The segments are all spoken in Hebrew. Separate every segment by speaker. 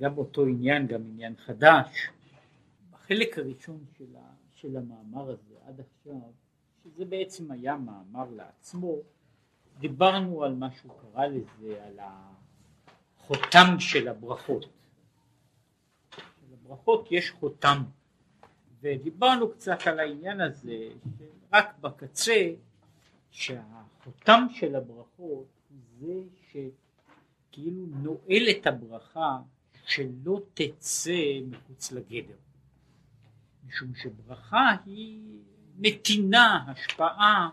Speaker 1: גם אותו עניין, גם עניין חדש. בחלק הראשון של, ה, של המאמר הזה עד עכשיו, שזה בעצם היה מאמר לעצמו, דיברנו על מה שהוא קרא לזה, על החותם של הברכות. לברכות יש חותם, ודיברנו קצת על העניין הזה, רק בקצה, שהחותם של הברכות זה שכאילו נועל את הברכה שלא תצא מחוץ לגדר. משום שברכה היא נתינה, השפעה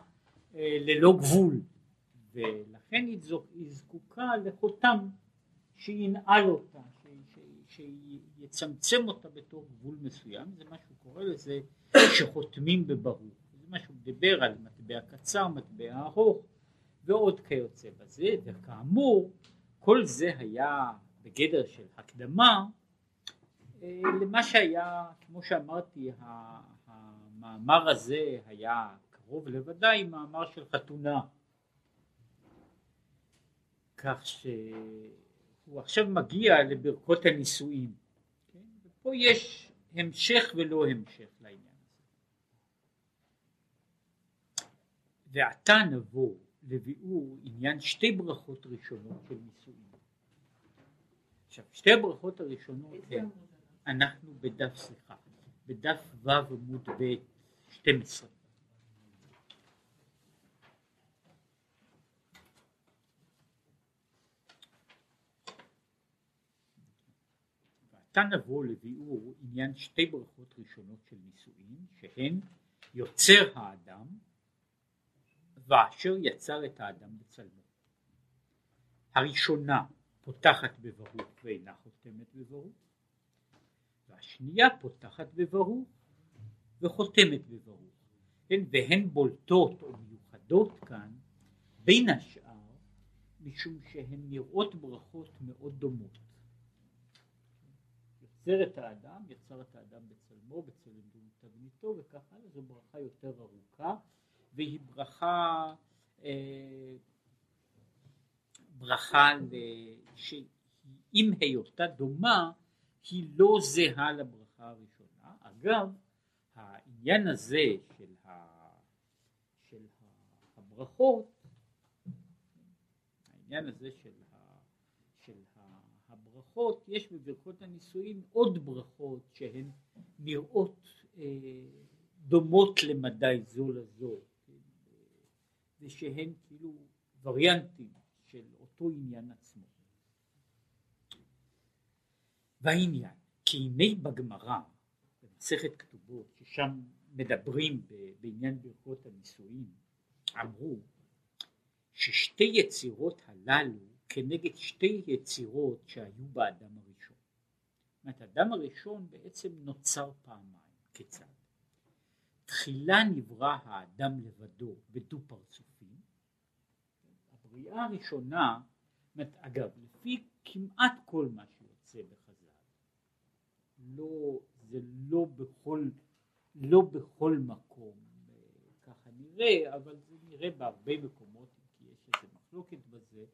Speaker 1: אה, ללא גבול, ולכן היא זקוקה לחותם שינעל אותה, שיצמצם אותה בתור גבול מסוים, זה מה שהוא קורא לזה שחותמים בברור. זה מה שהוא דיבר על מטבע קצר, מטבע ארוך ועוד כיוצא בזה, וכאמור כל זה היה בגדר של הקדמה אה, למה שהיה, כמו שאמרתי, המאמר הזה היה קרוב לוודאי מאמר של חתונה. כך שהוא עכשיו מגיע לברכות הנישואין. כן? ופה יש המשך ולא המשך לעניין הזה. ועתה נבוא לביאור עניין שתי ברכות ראשונות של נישואין. עכשיו שתי הברכות הראשונות הן, אנחנו בדף סליחה, בדף ו' עמוד ב' 12 ועתה נבוא לביאור עניין שתי ברכות ראשונות של נישואין שהן יוצר האדם ואשר יצר את האדם בצלמו. הראשונה פותחת בברוך ואינה חותמת בברוך, והשנייה פותחת בברוך וחותמת בברוך, כן? והן בולטות או מיוחדות כאן בין השאר משום שהן נראות ברכות מאוד דומות. יוצר את האדם, יצר את האדם בצלמו, בצלם תבניתו וכך הלאה, זו ברכה יותר ארוכה והיא ברכה אה, ברכה שעם היותה דומה היא לא זהה לברכה הראשונה. אגב, העניין הזה של, ה, של הברכות, העניין הזה של, ה, של הברכות, יש בברכות הנישואין עוד ברכות שהן נראות אה, דומות למדי זו לזו, כן? ושהן כאילו וריאנטים אותו עניין עצמו. והעניין, כי הנה בגמרא, במסכת כתובות, ששם מדברים בעניין ברכות הנישואין, אמרו ששתי יצירות הללו כנגד שתי יצירות שהיו באדם הראשון. זאת אומרת, האדם הראשון בעצם נוצר פעמיים. כיצד? תחילה נברא האדם לבדו בדו פרצופים, הבריאה הראשונה, אגב, לפי כמעט כל מה שיוצא בחז"ל, לא, זה לא בכל, לא בכל מקום ככה נראה, אבל זה נראה בהרבה מקומות, כי יש איזה מחלוקת בזה.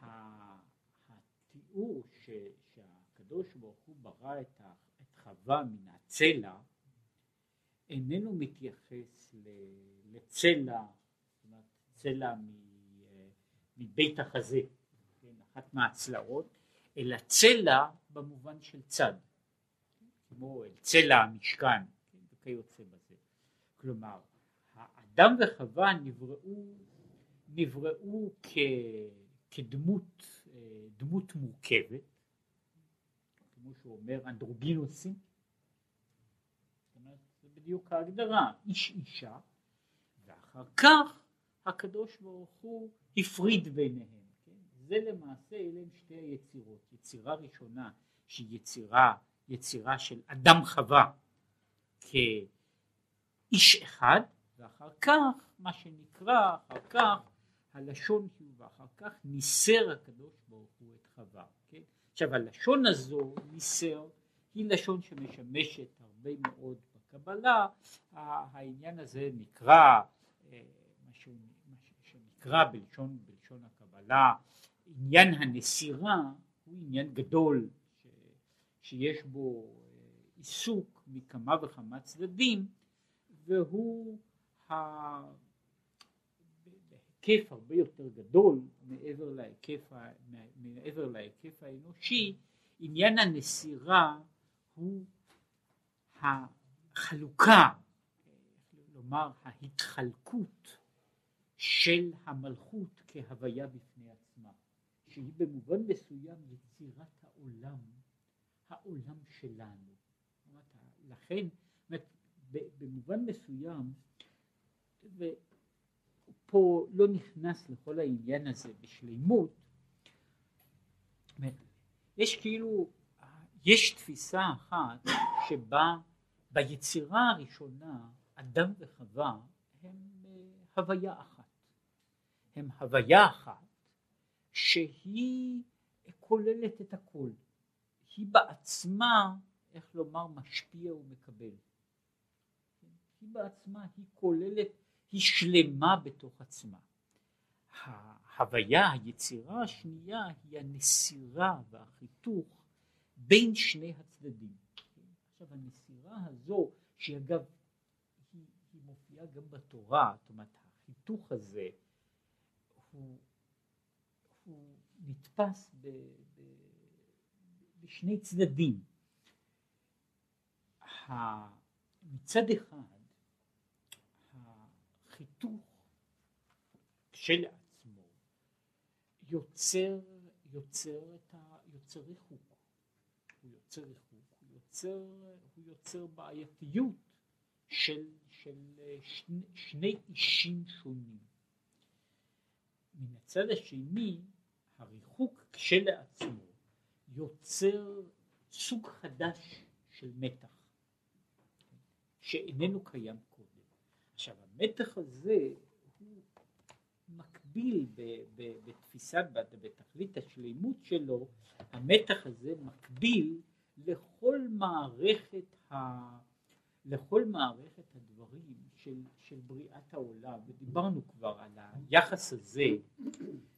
Speaker 1: התיאור ש, שהקדוש ברוך הוא ברא את, ה, את חווה מן הצלע איננו מתייחס לצלע צלע מבית החזה, כן, אחת מהצלעות, אלא צלע במובן של צד, כמו צלע המשכן כן, וכיוצא בזה. כלומר, האדם וחווה נבראו, נבראו כ, כדמות דמות מורכבת, כמו שהוא אומר אנדרוגינוסים, זה בדיוק ההגדרה, איש אישה, ואחר כך הקדוש ברוך הוא הפריד ביניהם. כן? זה למעשה אלה הם שתי היצירות. יצירה ראשונה שהיא יצירה, יצירה של אדם חווה כאיש אחד, ואחר כך מה שנקרא אחר כך הלשון הוא ואחר כך ניסר הקדוש ברוך הוא את חווה. כן? עכשיו הלשון הזו ניסר היא לשון שמשמשת הרבה מאוד בקבלה, העניין הזה נקרא אה, שנקרא בלשון, בלשון הקבלה עניין הנסירה הוא עניין גדול ש, שיש בו עיסוק מכמה וכמה צדדים והוא בהיקף הרבה יותר גדול מעבר להיקף, מעבר להיקף האנושי, עניין הנסירה הוא החלוקה, כלומר ההתחלקות של המלכות כהוויה בפני עצמה, שהיא במובן מסוים יצירת העולם, העולם שלנו. לכן, במובן מסוים, ופה לא נכנס לכל העניין הזה בשלימות, יש כאילו, יש תפיסה אחת שבה ביצירה הראשונה אדם וחווה הם אה, הוויה אחת. הם הוויה אחת שהיא כוללת את הכל. היא בעצמה, איך לומר, משפיע ומקבל. היא בעצמה, היא כוללת, היא שלמה בתוך עצמה. ההוויה, היצירה השנייה היא הנסירה והחיתוך בין שני הצדדים. עכשיו הנסירה הזו, שהיא אגב, היא, היא מופיעה גם בתורה, זאת אומרת החיתוך הזה הוא, הוא נתפס ב, ב, בשני צדדים. מצד אחד החיתוך כשלעצמו יוצר, יוצר, את ה, יוצר ריחוק, הוא יוצר ריחוק, הוא יוצר, הוא יוצר בעייתיות של, של שני, שני אישים שונים. מן הצד השני הריחוק כשלעצמו יוצר סוג חדש של מתח שאיננו קיים קודם. עכשיו המתח הזה הוא מקביל ב, ב, בתפיסת, בתכלית השלימות שלו, המתח הזה מקביל לכל מערכת, ה, לכל מערכת הדברים של, של בריאת העולם, ודיברנו כבר על היחס הזה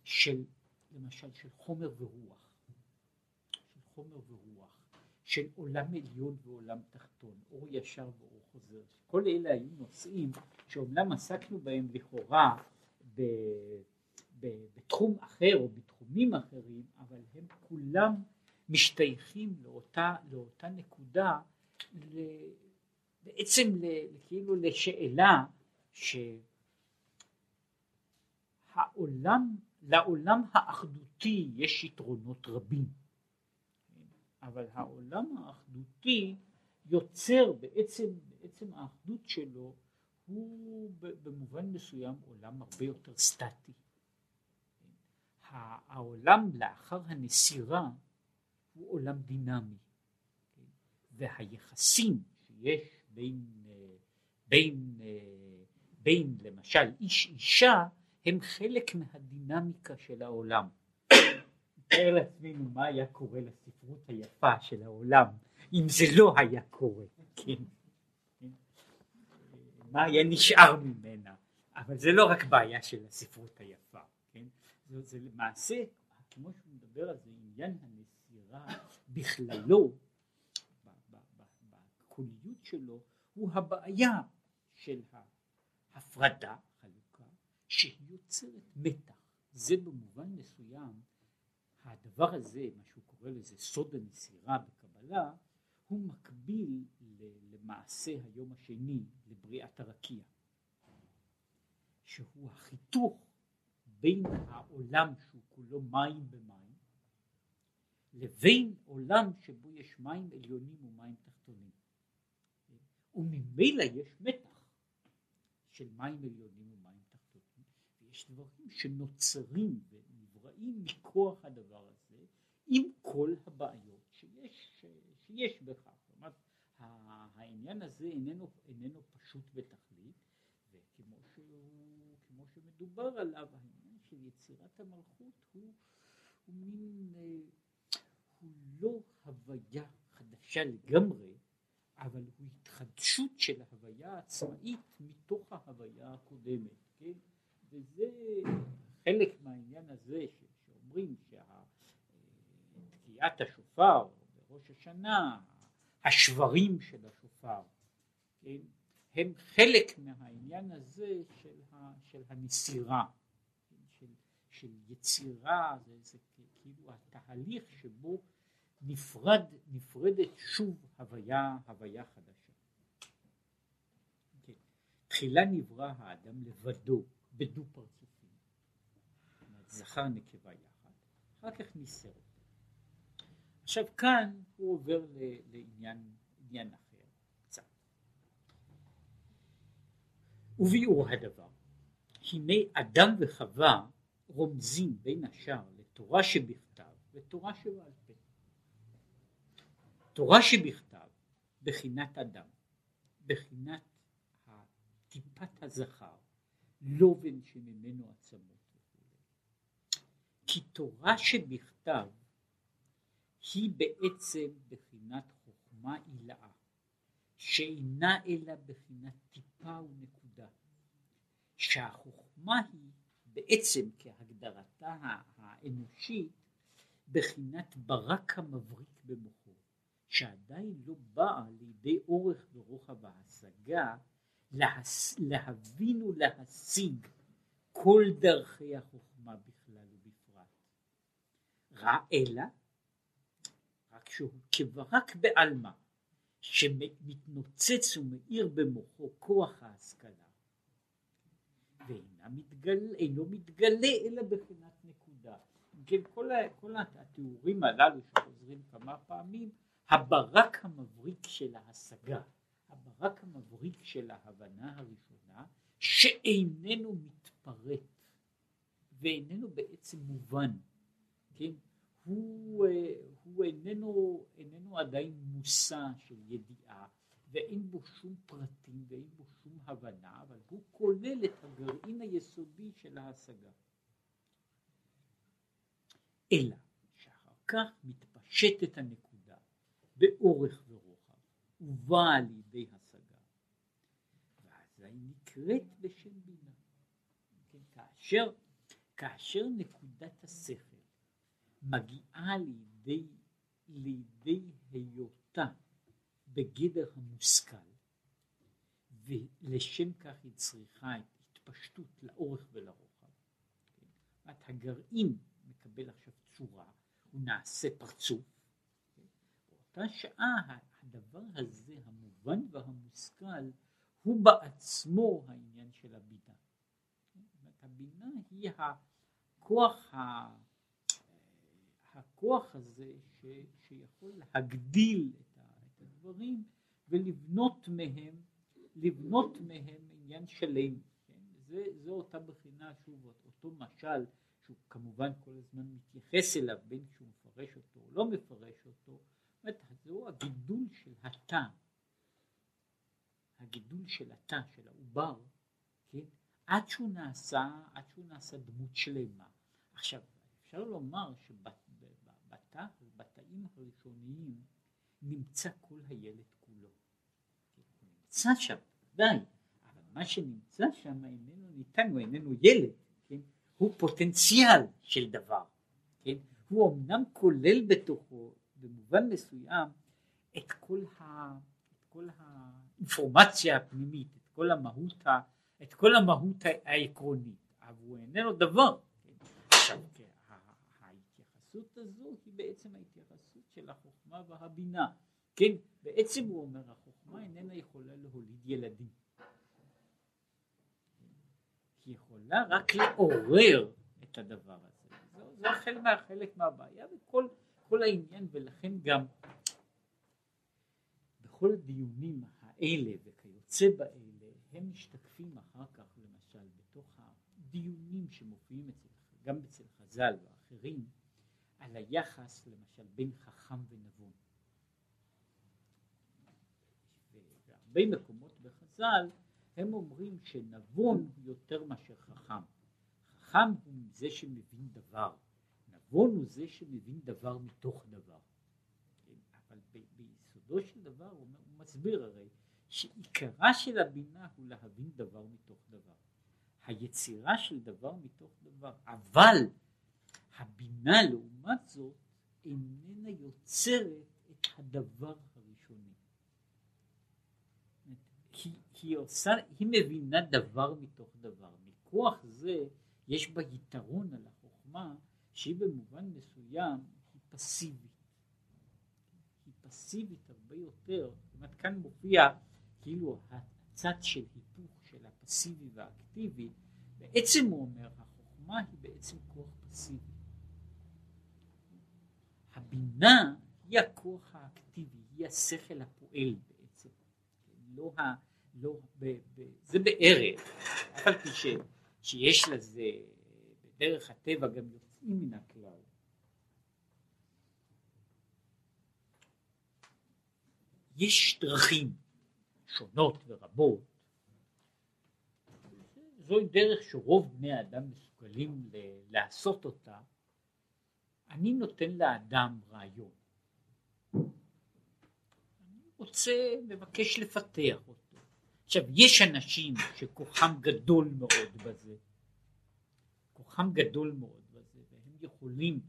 Speaker 1: של למשל של חומר ורוח, של חומר ורוח, של עולם עליון ועולם תחתון, אור ישר ואור חוזר, כל אלה היו נושאים שאומנם עסקנו בהם לכאורה ב, ב, בתחום אחר או בתחומים אחרים, אבל הם כולם משתייכים לאותה, לאותה נקודה, ל, בעצם כאילו לשאלה שהעולם, לעולם האחדותי יש יתרונות רבים, אבל העולם האחדותי יוצר בעצם, בעצם האחדות שלו הוא במובן מסוים עולם הרבה יותר סטטי. העולם לאחר הנסירה הוא עולם דינמי והיחסים שיש בין, בין, בין למשל איש אישה הם חלק מהדינמיקה של העולם. נתאר לעצמנו מה היה קורה לספרות היפה של העולם אם זה לא היה קורה, כן? מה היה נשאר ממנה, אבל זה לא רק בעיה של הספרות היפה, כן? זה למעשה, כמו שהוא מדבר על זה, עניין הנסירה בכללו, בקוליות שלו, הוא הבעיה של ההפרדה, חלוקה, שהיא יוצרת מתח. זה במובן מסוים, הדבר הזה, מה שהוא קורא לזה סוד הנסירה בקבלה, הוא מקביל למעשה היום השני לבריאת הרקיע שהוא החיתוך בין העולם שהוא כולו מים במים לבין עולם שבו יש מים עליונים ומים תחתונים וממילא יש מתח של מים עליונים ומים תחתונים ויש דברים שנוצרים ונבראים מכוח הדבר הזה עם כל הבעיות שיש שיש בכך. כלומר, העניין הזה איננו, איננו פשוט בתכלית, וכמו שהוא, כמו שמדובר עליו, העניין של יצירת המלכות הוא, הוא מין, אה, הוא לא הוויה חדשה לגמרי, אבל הוא התחדשות של ההוויה העצמאית מתוך ההוויה הקודמת, כן? וזה חלק מהעניין הזה שאומרים שה... בקריאת השופר בראש השנה, השברים של השופר, כן, הם חלק מהעניין הזה של, ה, של הנסירה, כן, של, של יצירה, זה, זה כאילו התהליך שבו נפרד, נפרדת שוב הוויה, הוויה חדשה. כן. תחילה נברא האדם לבדו, בדו פרצופים, זכר נקבה יחד, אחר כך ניסר עכשיו כאן הוא עובר לעניין עניין אחר קצת. וביאור הדבר, הנה אדם וחווה רומזים בין השאר לתורה שבכתב ותורה שבעל פה. תורה שבכתב בחינת אדם, בחינת טיפת הזכר, לובן שממנו עצמות. כי תורה שבכתב היא בעצם בחינת חוכמה עילאה, שאינה אלא בחינת טיפה ונקודה, שהחוכמה היא בעצם כהגדרתה האנושית בחינת ברק המבריק במוחו, שעדיין לא באה לידי אורך ורוחב ההשגה להס... להבין ולהשיג כל דרכי החוכמה בכלל ובפרט. רע אלא רק שהוא כברק בעלמא שמתנוצץ ומאיר במוחו כוח ההשכלה ואינו מתגלה, מתגלה אלא בחינת נקודה. כן, כל, כל התיאורים הללו שחוזרים כמה פעמים, הברק המבריק של ההשגה, הברק המבריק של ההבנה הראשונה, שאיננו מתפרט ואיננו בעצם מובן, כן? הוא, אה, הוא איננו, איננו עדיין מושא של ידיעה ואין בו שום פרטים ואין בו שום הבנה, אבל הוא כולל את הגרעין היסודי של ההשגה. אלא שאחר כך מתפשטת הנקודה באורך ורוחב ובאה לידי השגה, ואז היא נקראת בשם בינה. כן, כאשר, כאשר נקודת השכל מגיעה לידי, לידי היותה בגדר המושכל ולשם כך היא צריכה את התפשטות לאורך ולרוחב. כן? הגרעין מקבל עכשיו צורה, הוא נעשה פרצוף. באותה שעה הדבר הזה, המובן והמושכל, הוא בעצמו העניין של הבינה. הבינה היא הכוח, ה... הכוח הזה ש... שיכול להגדיל את דברים ולבנות מהם, לבנות מהם עניין שלם. כן? זה, זה אותה בחינה, שוב, אותו משל, שהוא כמובן כל הזמן מתייחס אליו, בין שהוא מפרש אותו או לא מפרש אותו, זאת זהו הגידול של התא, הגידול של התא, של העובר, כן? עד שהוא נעשה, עד שהוא נעשה דמות שלמה. עכשיו, אפשר לומר שבתאים הראשוניים נמצא כל הילד כולו. הוא נמצא שם, די, אבל מה שנמצא שם איננו ניתן, הוא איננו ילד, כן? הוא פוטנציאל של דבר, כן? הוא אמנם כולל בתוכו במובן מסוים את כל, ה, את כל האינפורמציה הפנימית, את כל המהות, ה, את כל המהות העקרונית, אבל הוא איננו דבר. כן? עכשיו, כן, ההתייחסות הזו היא בעצם ההתייחסות של החוכמה והבינה. כן, בעצם הוא אומר החוכמה איננה יכולה להוליד ילדים. היא יכולה רק לעורר את הדבר הזה. זה, זה חלק, מה, חלק מהבעיה וכל כל העניין ולכן גם בכל הדיונים האלה וכיוצא באלה הם משתקפים אחר כך למשל בתוך הדיונים שמופיעים אצל, גם אצל חז"ל ואחרים על היחס למשל בין חכם ונבון. בהרבה מקומות בחז"ל הם אומרים שנבון הוא יותר מאשר חכם. חכם הוא זה שמבין דבר, נבון הוא זה שמבין דבר מתוך דבר. אבל ביסודו של דבר הוא מסביר הרי שעיקרה של הבינה הוא להבין דבר מתוך דבר. היצירה של דבר מתוך דבר, אבל הבינה לעומת זאת איננה יוצרת את הדבר הראשוני. היא, היא עושה, היא מבינה דבר מתוך דבר. מכוח זה יש בה יתרון על החוכמה שהיא במובן מסוים היא פסיבית. היא פסיבית הרבה יותר, זאת אומרת כאן מופיע כאילו הצד של היפוך של הפסיבי והאקטיבי, בעצם הוא אומר החוכמה היא בעצם כוח פסיבי. הבינה היא הכוח האקטיבי, היא השכל הפועל בעצם, לא ה... לא, ב, ב, זה בערך, אף על פי שיש לזה בדרך הטבע גם יוצאים מן הכלל. יש דרכים שונות ורבות, זוהי דרך שרוב בני האדם מסוגלים לעשות אותה, אני נותן לאדם רעיון. אני רוצה, מבקש לפתח אותו. עכשיו, יש אנשים שכוחם גדול מאוד בזה, כוחם גדול מאוד בזה, והם יכולים,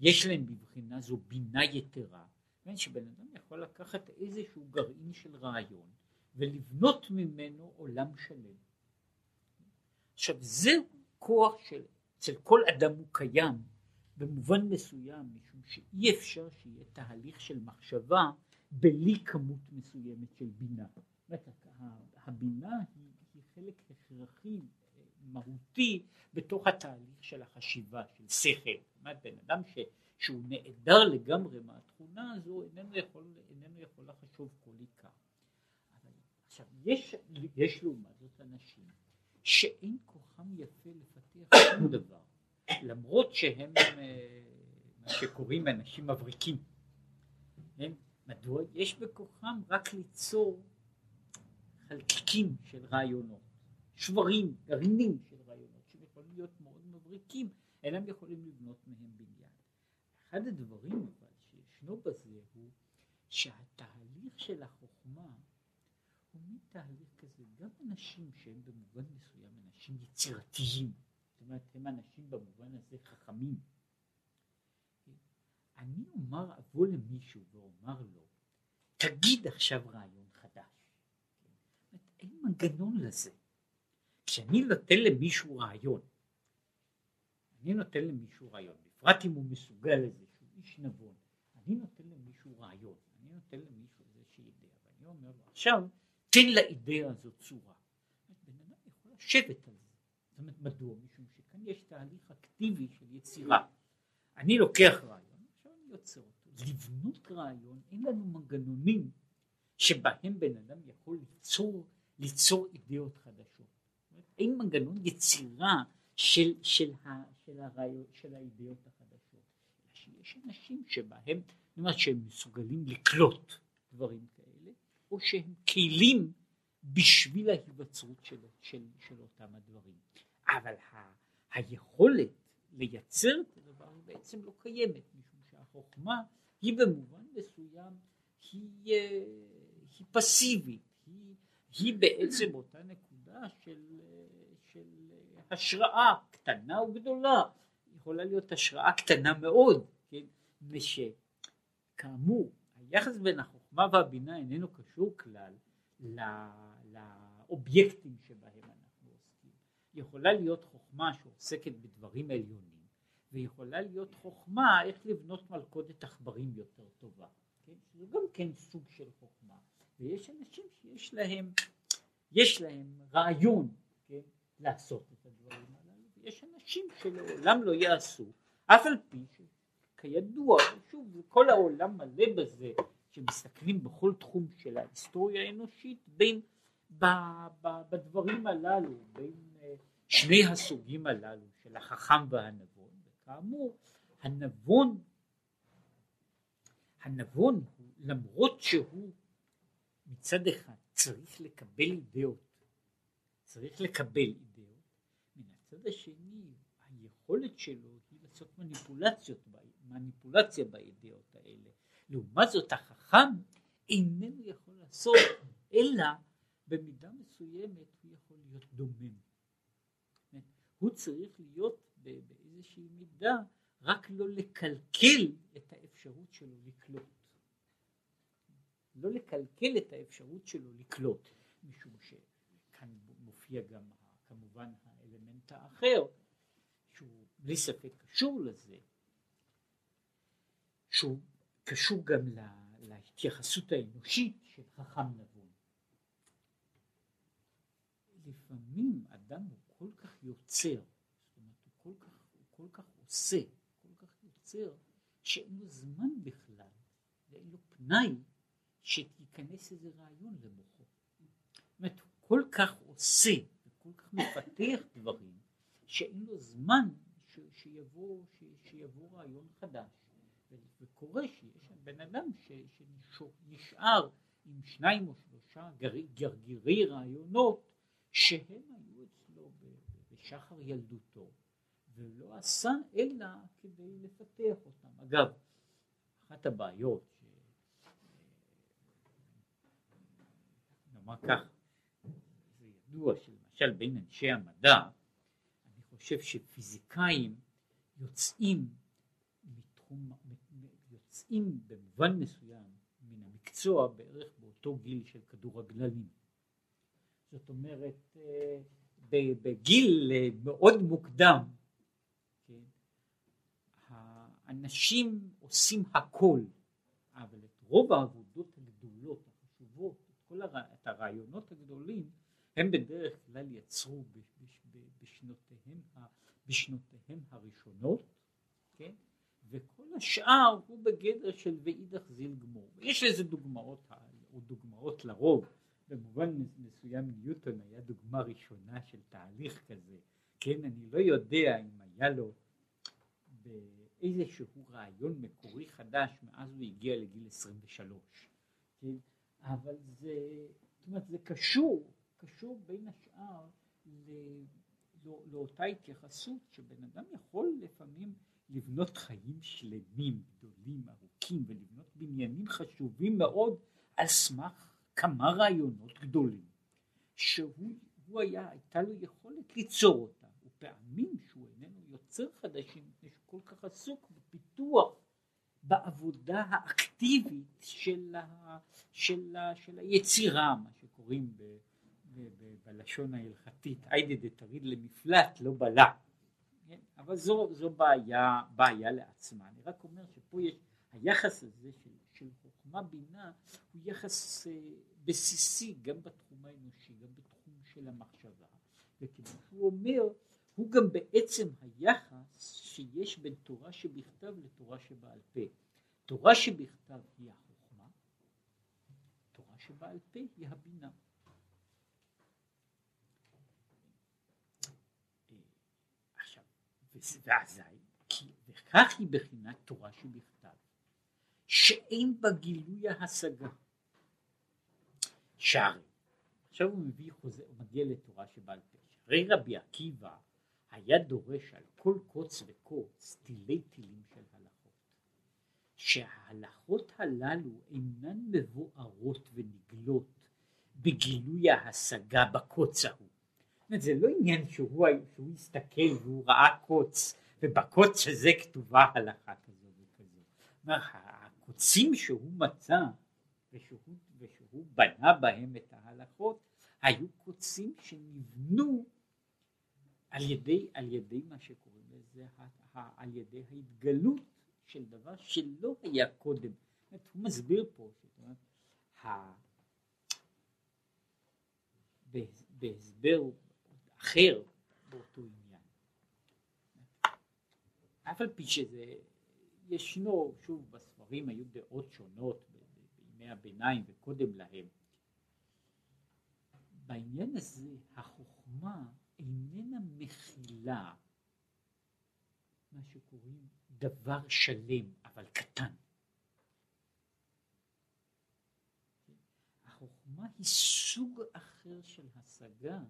Speaker 1: יש להם בבחינה זו בינה יתרה, כן, שבן אדם יכול לקחת איזשהו גרעין של רעיון ולבנות ממנו עולם שלם. עכשיו זהו כוח של, אצל כל אדם הוא קיים במובן מסוים, משום שאי אפשר שיהיה תהליך של מחשבה בלי כמות מסוימת של בינה. הבינה היא, היא חלק הכרחי, מהותי, בתוך התהליך של החשיבה, של שכל. זאת אומרת, בן אדם ש, שהוא נעדר לגמרי מהתכונה הזו, איננו יכול, איננו יכול לחשוב כל עיקר. עכשיו, יש, יש לעומת זאת אנשים שאין כוחם יפה לפתח שום דבר, למרות שהם אה, מה שקוראים אנשים מבריקים. הם, מדוע? יש בכוחם רק ליצור חלקיקים של רעיונות, שברים, גרעינים של רעיונות, שיכולים להיות מאוד מבריקים, אינם יכולים לבנות מהם בניין. אחד הדברים אבל שישנו בזה הוא שהתהליך של החוכמה הוא מין תהליך כזה, גם אנשים שהם במובן מסוים אנשים יצירתיים, זאת אומרת הם אנשים במובן הזה חכמים. אני אומר, אבוא למישהו ואומר לו, תגיד עכשיו רעיון חדש. אין מנגנון לזה. כשאני נותן למישהו רעיון, אני נותן למישהו רעיון, בפרט אם הוא מסוגל לזה, שהוא איש נבון, אני נותן למישהו רעיון, אני נותן למישהו איזושהי אידאה, ואני אומר לו, עכשיו תן לאידאה הזאת צורה. בן אדם יכול לשבת על זה. זאת אומרת, מדוע? משום שכאן יש תהליך אקטיבי של יצירה. אני לוקח רעיון, עכשיו אני יוצר אותו. לבנות רעיון, אין לנו מנגנונים שבהם בן אדם יכול ליצור, ליצור אידאות חדשות. אין מנגנון יצירה של, של, ה, של, הרעיון, של האידאות החדשות. שיש אנשים שבהם, זאת אומרת שהם מסוגלים לקלוט דברים כאלה, או שהם כלים בשביל ההיווצרות של, של, של אותם הדברים. אבל ה, היכולת לייצר את הדבר היא בעצם לא קיימת, משום שהחוכמה היא במובן מסוים, היא, אה, היא פסיבית, היא, היא בעצם אותה נקודה של, של השראה קטנה או גדולה, יכולה להיות השראה קטנה מאוד, כן, ושכאמור היחס בין החוכמה והבינה איננו קשור כלל לאובייקטים שבהם אנחנו עוסקים. יכולה להיות חוכמה שעוסקת בדברים עליונים, ויכולה להיות חוכמה איך לבנות מלכודת עכברים יותר טובה. כן? זה גם כן סוג של חוכמה. ויש אנשים שיש להם, יש להם רעיון כן? לעשות את הדברים הללו, ויש אנשים שלעולם לא יעשו, אף על פי שכידוע, שוב, כל העולם מלא בזה, שמסתכלים בכל תחום של ההיסטוריה האנושית בין ב, ב, בדברים הללו, בין אה, שני הסוגים הללו של החכם והנבון, וכאמור הנבון, הנבון למרות שהוא מצד אחד צריך לקבל אידאות, צריך לקבל אידאות, מן הצד השני היכולת שלו היא לעשות מניפולציות, מניפולציה באידאות האלה. לעומת זאת החכם איננו יכול לעשות אלא במידה מסוימת הוא יכול להיות דומם. הוא צריך להיות באיזושהי מידה, רק לא לקלקל את האפשרות שלו לקלוט. לא לקלקל את האפשרות שלו לקלוט, משום שכאן מופיע גם כמובן האלמנט האחר, שהוא בלי ספק קשור לזה, שהוא קשור גם להתייחסות האנושית של חכם נבון. לפעמים אדם הוא כל כך יוצר, זאת אומרת הוא כל כך, הוא כל כך עושה, כל כך יוצר, שאין לו זמן בכלל ואין לו פנאי שייכנס איזה רעיון למוחו. זאת אומרת הוא כל כך עושה וכל כך מפתח דברים שאין לו זמן ש, שיבוא, ש, שיבוא רעיון חדש. וקורה שיש בן אדם ש, שנשאר עם שניים או שלושה גרגירי רעיונות שהם היו אצלו בשחר ילדותו ולא עשה אלא כדי לפתח אותם. אגב, אחת הבעיות, נאמר כך, זה ידוע שלמשל בין אנשי המדע, אני חושב שפיזיקאים יוצאים מתחום, יוצאים במובן מסוים מן המקצוע בערך באותו גיל של כדורגלנים. זאת אומרת, אה, בגיל אה, מאוד מוקדם, כן, האנשים עושים הכל, אבל את רוב העבודות כל הר... את הרעיונות הגדולים, הם בדרך כלל יצרו בשנותיהם, בשנותיהם הראשונות, כן? וכל השאר הוא בגדר של ואידך זיל גמור. יש לזה דוגמאות, או דוגמאות לרוב, במובן מסוים ניוטון היה דוגמה ראשונה של תהליך כזה, כן, אני לא יודע אם היה לו באיזשהו רעיון מקורי חדש מאז הוא הגיע לגיל 23, כן, אבל זה, זאת אומרת זה קשור, קשור בין השאר לא, לאותה התייחסות שבן אדם יכול לפעמים לבנות חיים שלמים, גדולים, ארוכים, ולבנות בניינים חשובים מאוד על סמך כמה רעיונות גדולים שהוא היה, הייתה לו יכולת ליצור אותם, ופעמים שהוא איננו יוצר חדשים מפני שהוא כל כך עסוק בפיתוח, בעבודה האקטיבית של, ה, של, ה, של היצירה, מה שקוראים ב, ב, ב, בלשון ההלכתית, היידה דתריד למפלט לא בלע, כן? אבל זו, זו בעיה, בעיה לעצמה, אני רק אומר שפה יש היחס הזה של, של חוכמה בינה הוא יחס אה, בסיסי גם בתחום האנושי, גם בתחום של המחשבה, וכמו שהוא אומר, הוא גם בעצם היחס שיש בין תורה שבכתב לתורה שבעל פה. תורה שבכתב היא החוכמה, תורה שבעל פה היא הבינה. עכשיו, ואזי, וכך היא בחינת תורה שבכתב, שאין בה גילוי ההשגה. שערי. עכשיו הוא מביא הוא מגיע לתורה שבעל פה. הרי רבי עקיבא היה דורש על כל קוץ וקוץ תילי תילים של הלכות. שההלכות הללו אינן מבוארות ונגלות בגילוי ההשגה בקוץ ההוא. זה לא עניין שהוא, שהוא הסתכל והוא ראה קוץ ובקוץ הזה כתובה הלכה כזו וכזו. הקוצים שהוא מצא ושהוא שהוא בנה בהם את ההלכות היו קוצים שנבנו על ידי, על ידי מה שקוראים לזה, על ידי ההתגלות של דבר שלא היה קודם. הוא מסביר פה, בהסבר אחר באותו עניין. אף על פי שזה ישנו, שוב בספרים היו דעות שונות בימי הביניים וקודם להם. בעניין הזה החוכמה איננה מכילה מה שקוראים דבר שלם אבל קטן. החוכמה היא סוג אחר של השגה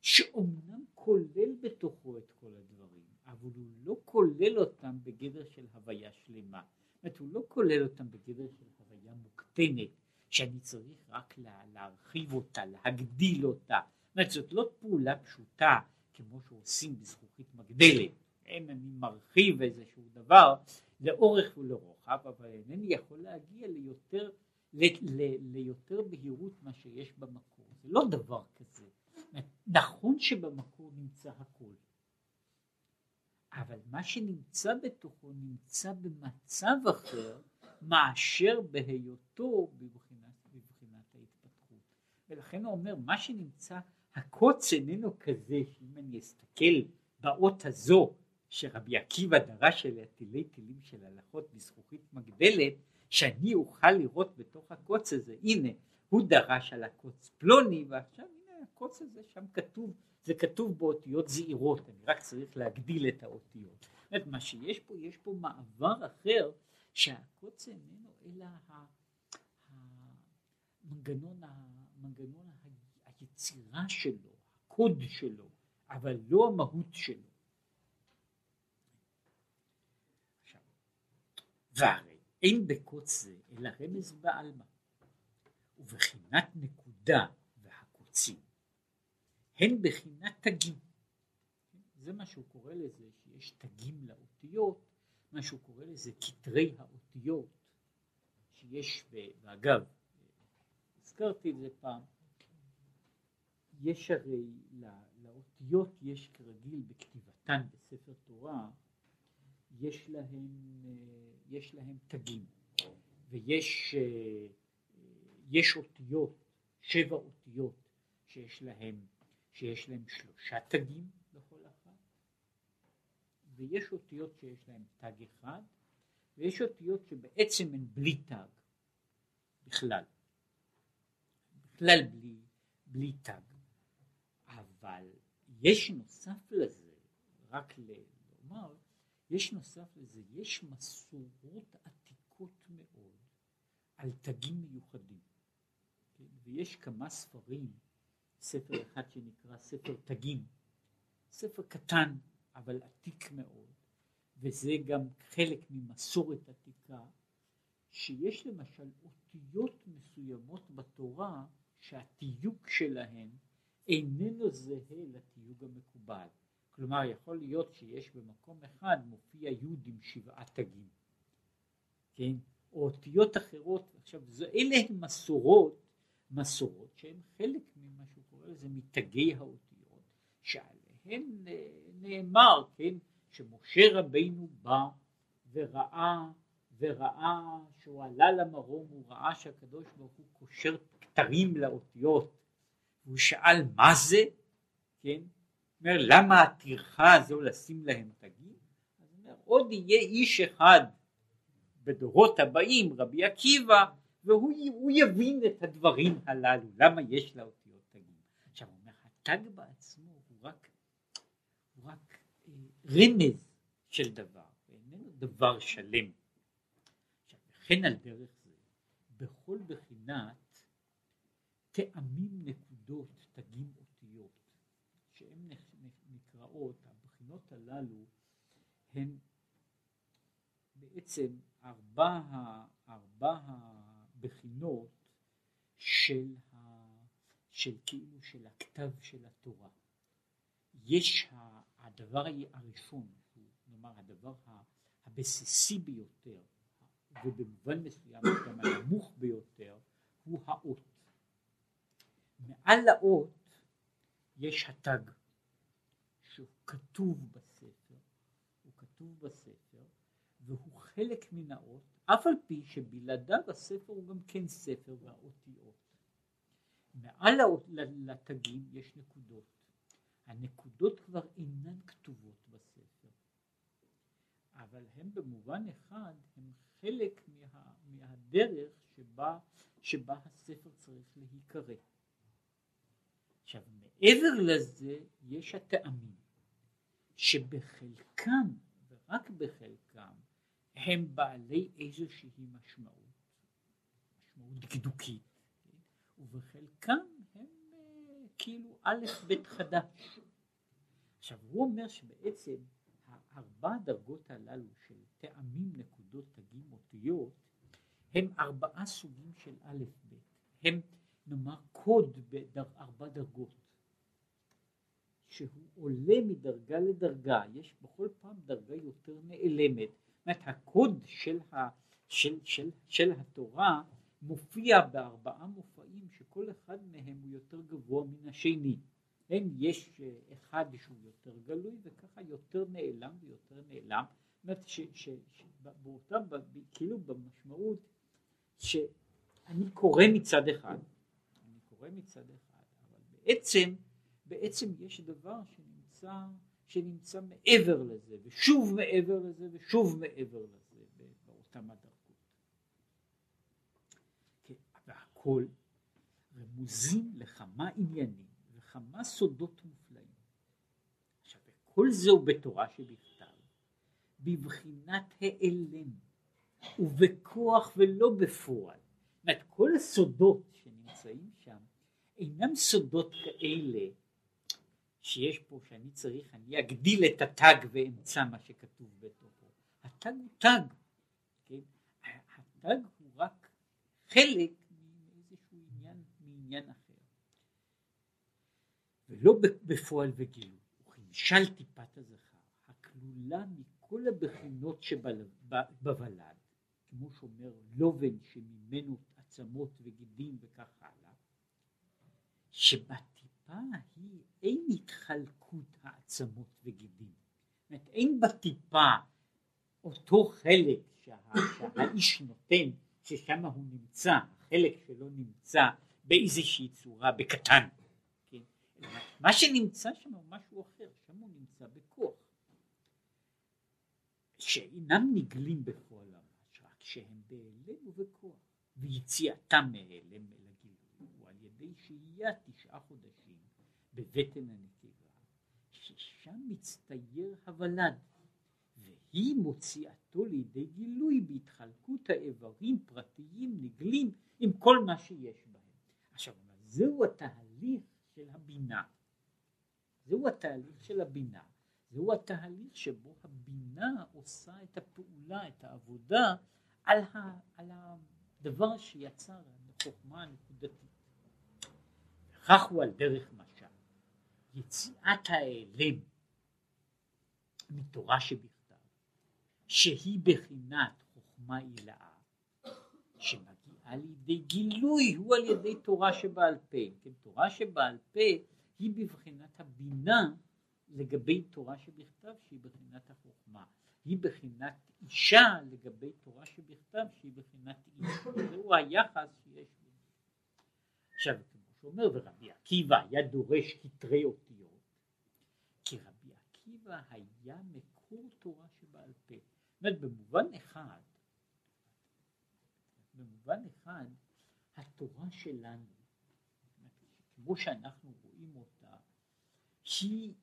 Speaker 1: שאומנם כולל בתוכו את כל הדברים אבל הוא לא כולל אותם בגדר של הוויה שלמה. זאת אומרת הוא לא כולל אותם בגדר של הוויה מוקטנת שאני צריך רק לה, להרחיב אותה, להגדיל אותה. אומרת זאת לא פעולה פשוטה כמו שעושים בזכוכית מגדלת, כן, אני מרחיב איזשהו דבר לאורך ולרוחב, אבל אינני יכול להגיע ליותר, ל, ל, ליותר בהירות מה שיש במקור. זה לא דבר כזה. נכון שבמקור נמצא הכל, אבל מה שנמצא בתוכו נמצא במצב אחר מאשר בהיותו בבחינת, בבחינת ההתפתחות. ולכן הוא אומר, מה שנמצא, הקוץ איננו כזה, שאם אני אסתכל באות הזו, שרבי עקיבא דרש עליה תילי תילים של הלכות בזכוכית מגדלת, שאני אוכל לראות בתוך הקוץ הזה, הנה, הוא דרש על הקוץ פלוני, ועכשיו הנה הקוץ הזה שם כתוב, זה כתוב באותיות זעירות, אני רק צריך להגדיל את האותיות. אומרת, מה שיש פה, יש פה מעבר אחר, שהקוץ איננו אלא המנגנון, המנגנון היצירה שלו, הקוד שלו, אבל לא המהות שלו. והרי אין בקוץ זה אלא רמז בעלמא, ובחינת נקודה והקוצים הן בחינת תגים. זה מה שהוא קורא לזה, שיש תגים לאותיות, מה שהוא קורא לזה כתרי האותיות, שיש, ואגב, הזכרתי את זה פעם, יש הרי לאותיות יש כרגיל בכתיבתן בספר תורה יש להם, יש להם תגים. ויש יש אותיות, שבע אותיות שיש להם, שיש להם שלושה תגים לכל אחת ויש אותיות שיש להם תג אחד ויש אותיות שבעצם הן בלי תג בכלל, בכלל בלי, בלי תג אבל יש נוסף לזה, רק לומר, יש נוסף לזה, יש מסורות עתיקות מאוד על תגים מיוחדים. כן? ויש כמה ספרים, ספר אחד שנקרא ספר תגים, ספר קטן אבל עתיק מאוד, וזה גם חלק ממסורת עתיקה, שיש למשל אותיות מסוימות בתורה שהתיוק שלהן איננו זהה לתיוג המקובל. כלומר יכול להיות שיש במקום אחד מופיע יוד עם שבעה תגים, כן? או אותיות אחרות, עכשיו אלה הן מסורות, מסורות שהן חלק ממה שהוא קורא לזה מתגי האותיות, שעליהן נאמר, כן, שמשה רבינו בא וראה וראה שהוא עלה למרום, הוא ראה שהקדוש ברוך הוא קושר כתרים לאותיות והוא שאל מה זה, כן, אומר למה הטרחה הזו לשים להם תגים, אז הוא אומר עוד יהיה איש אחד בדורות הבאים רבי עקיבא והוא יבין את הדברים הללו למה יש לאותיות תגים. עכשיו הוא אומר התג בעצמו הוא רק, הוא רק אה, רמז של דבר איננו דבר שלם. עכשיו וכן על דרך זה בכל בחינת טעמים נקודות תגים אותיות. שהן נקראות הבחינות הללו הן בעצם ארבע, ארבע הבחינות של, ה, של כאילו של הכתב של התורה. יש הדבר הראשון נאמר הדבר הבסיסי ביותר ובמובן מסוים גם הנמוך ביותר הוא האות מעל לאות יש התג שהוא כתוב בספר, הוא כתוב בספר והוא חלק מן האות, אף על פי שבלעדיו הספר הוא גם כן ספר והאותיות. מעל האות, לתגים יש נקודות, הנקודות כבר אינן כתובות בספר, אבל הן במובן אחד הן חלק מה, מהדרך שבה, שבה הספר צריך להיקרא. עכשיו מעבר לזה יש הטעמים שבחלקם ורק בחלקם הם בעלי איזושהי משמעות, משמעות דקדוקית, כן? ובחלקם הם אה, כאילו א' ב' חדש. עכשיו הוא אומר שבעצם הארבע דרגות הללו של טעמים, נקודות, תגים, אותיות, הם ארבעה סוגים של א' ב', הם נאמר קוד בארבע דרגות שהוא עולה מדרגה לדרגה, יש בכל פעם דרגה יותר נעלמת, זאת אומרת הקוד של, ה, של, של, של התורה מופיע בארבעה מופעים שכל אחד מהם הוא יותר גבוה מן השני. כן, יש אה, אחד שהוא יותר גלוי וככה יותר נעלם ויותר נעלם. זאת אומרת שבאותה, כאילו במשמעות שאני קורא מצד אחד, קורא מצד אחד, אבל בעצם, בעצם יש דבר שנמצא, שנמצא מעבר לזה ושוב מעבר לזה ושוב מעבר לזה באותם הדרגות. כן, והכל רמוזים לכמה עניינים וכמה סודות מופלאים. עכשיו, כל זה הוא בתורה שבכתב, בבחינת העלם, ובכוח ולא בפועל. זאת אומרת, כל הסודות שנמצאים שם אינם סודות כאלה שיש פה שאני צריך, אני אגדיל את התג ואמצא מה שכתוב בתוכו. התג הוא תג, כן? התג הוא רק חלק מאיזשהו עניין, מעניין אחר. ולא בפועל וגילוי, וכמשל טיפת הזכר, הכלולה מכל הבחינות שבוולד, כמו שאומר לובן שממנו עצמות וגידים וכך הלאה, שבטיפה היא אין התחלקות העצמות וגידים. זאת אומרת, אין בטיפה אותו חלק שה, שהאיש נותן, ששם הוא נמצא, החלק שלו נמצא באיזושהי צורה בקטן. מה שנמצא שם הוא משהו אחר, שם הוא נמצא בכוח. שאינם נגלים בפועל ממש, רק שהם בהלם ובכוח, ויציאתם מהלם אל ידי שהייה תשעה חודשים בבטן הנקבה, ששם מצטייר הוולד, והיא מוציאתו לידי גילוי בהתחלקות האיברים פרטיים נגלים עם כל מה שיש בהם. עכשיו, זהו התהליך של הבינה. זהו התהליך של הבינה. זהו התהליך שבו הבינה עושה את הפעולה, את העבודה, על, ה, על הדבר שיצר, החוכמה הנקודתית. וכך הוא על דרך משל. יציאת ההיעלם מתורה שבכתב, שהיא בחינת חוכמה עילאה, שמגיעה לידי גילוי הוא על ידי תורה שבעל פה. כן, תורה שבעל פה היא בבחינת הבינה לגבי תורה שבכתב שהיא בחינת החוכמה. היא בחינת אישה לגבי תורה שבכתב שהיא בחינת איש. זהו היחס שיש בו. עכשיו כמו שאומר ורבי עקיבא היה דורש כתרי אותיות כי רבי עקיבא היה מקור תורה שבעל פה. זאת אומרת במובן אחד במובן אחד התורה שלנו כמו שאנחנו רואים אותה היא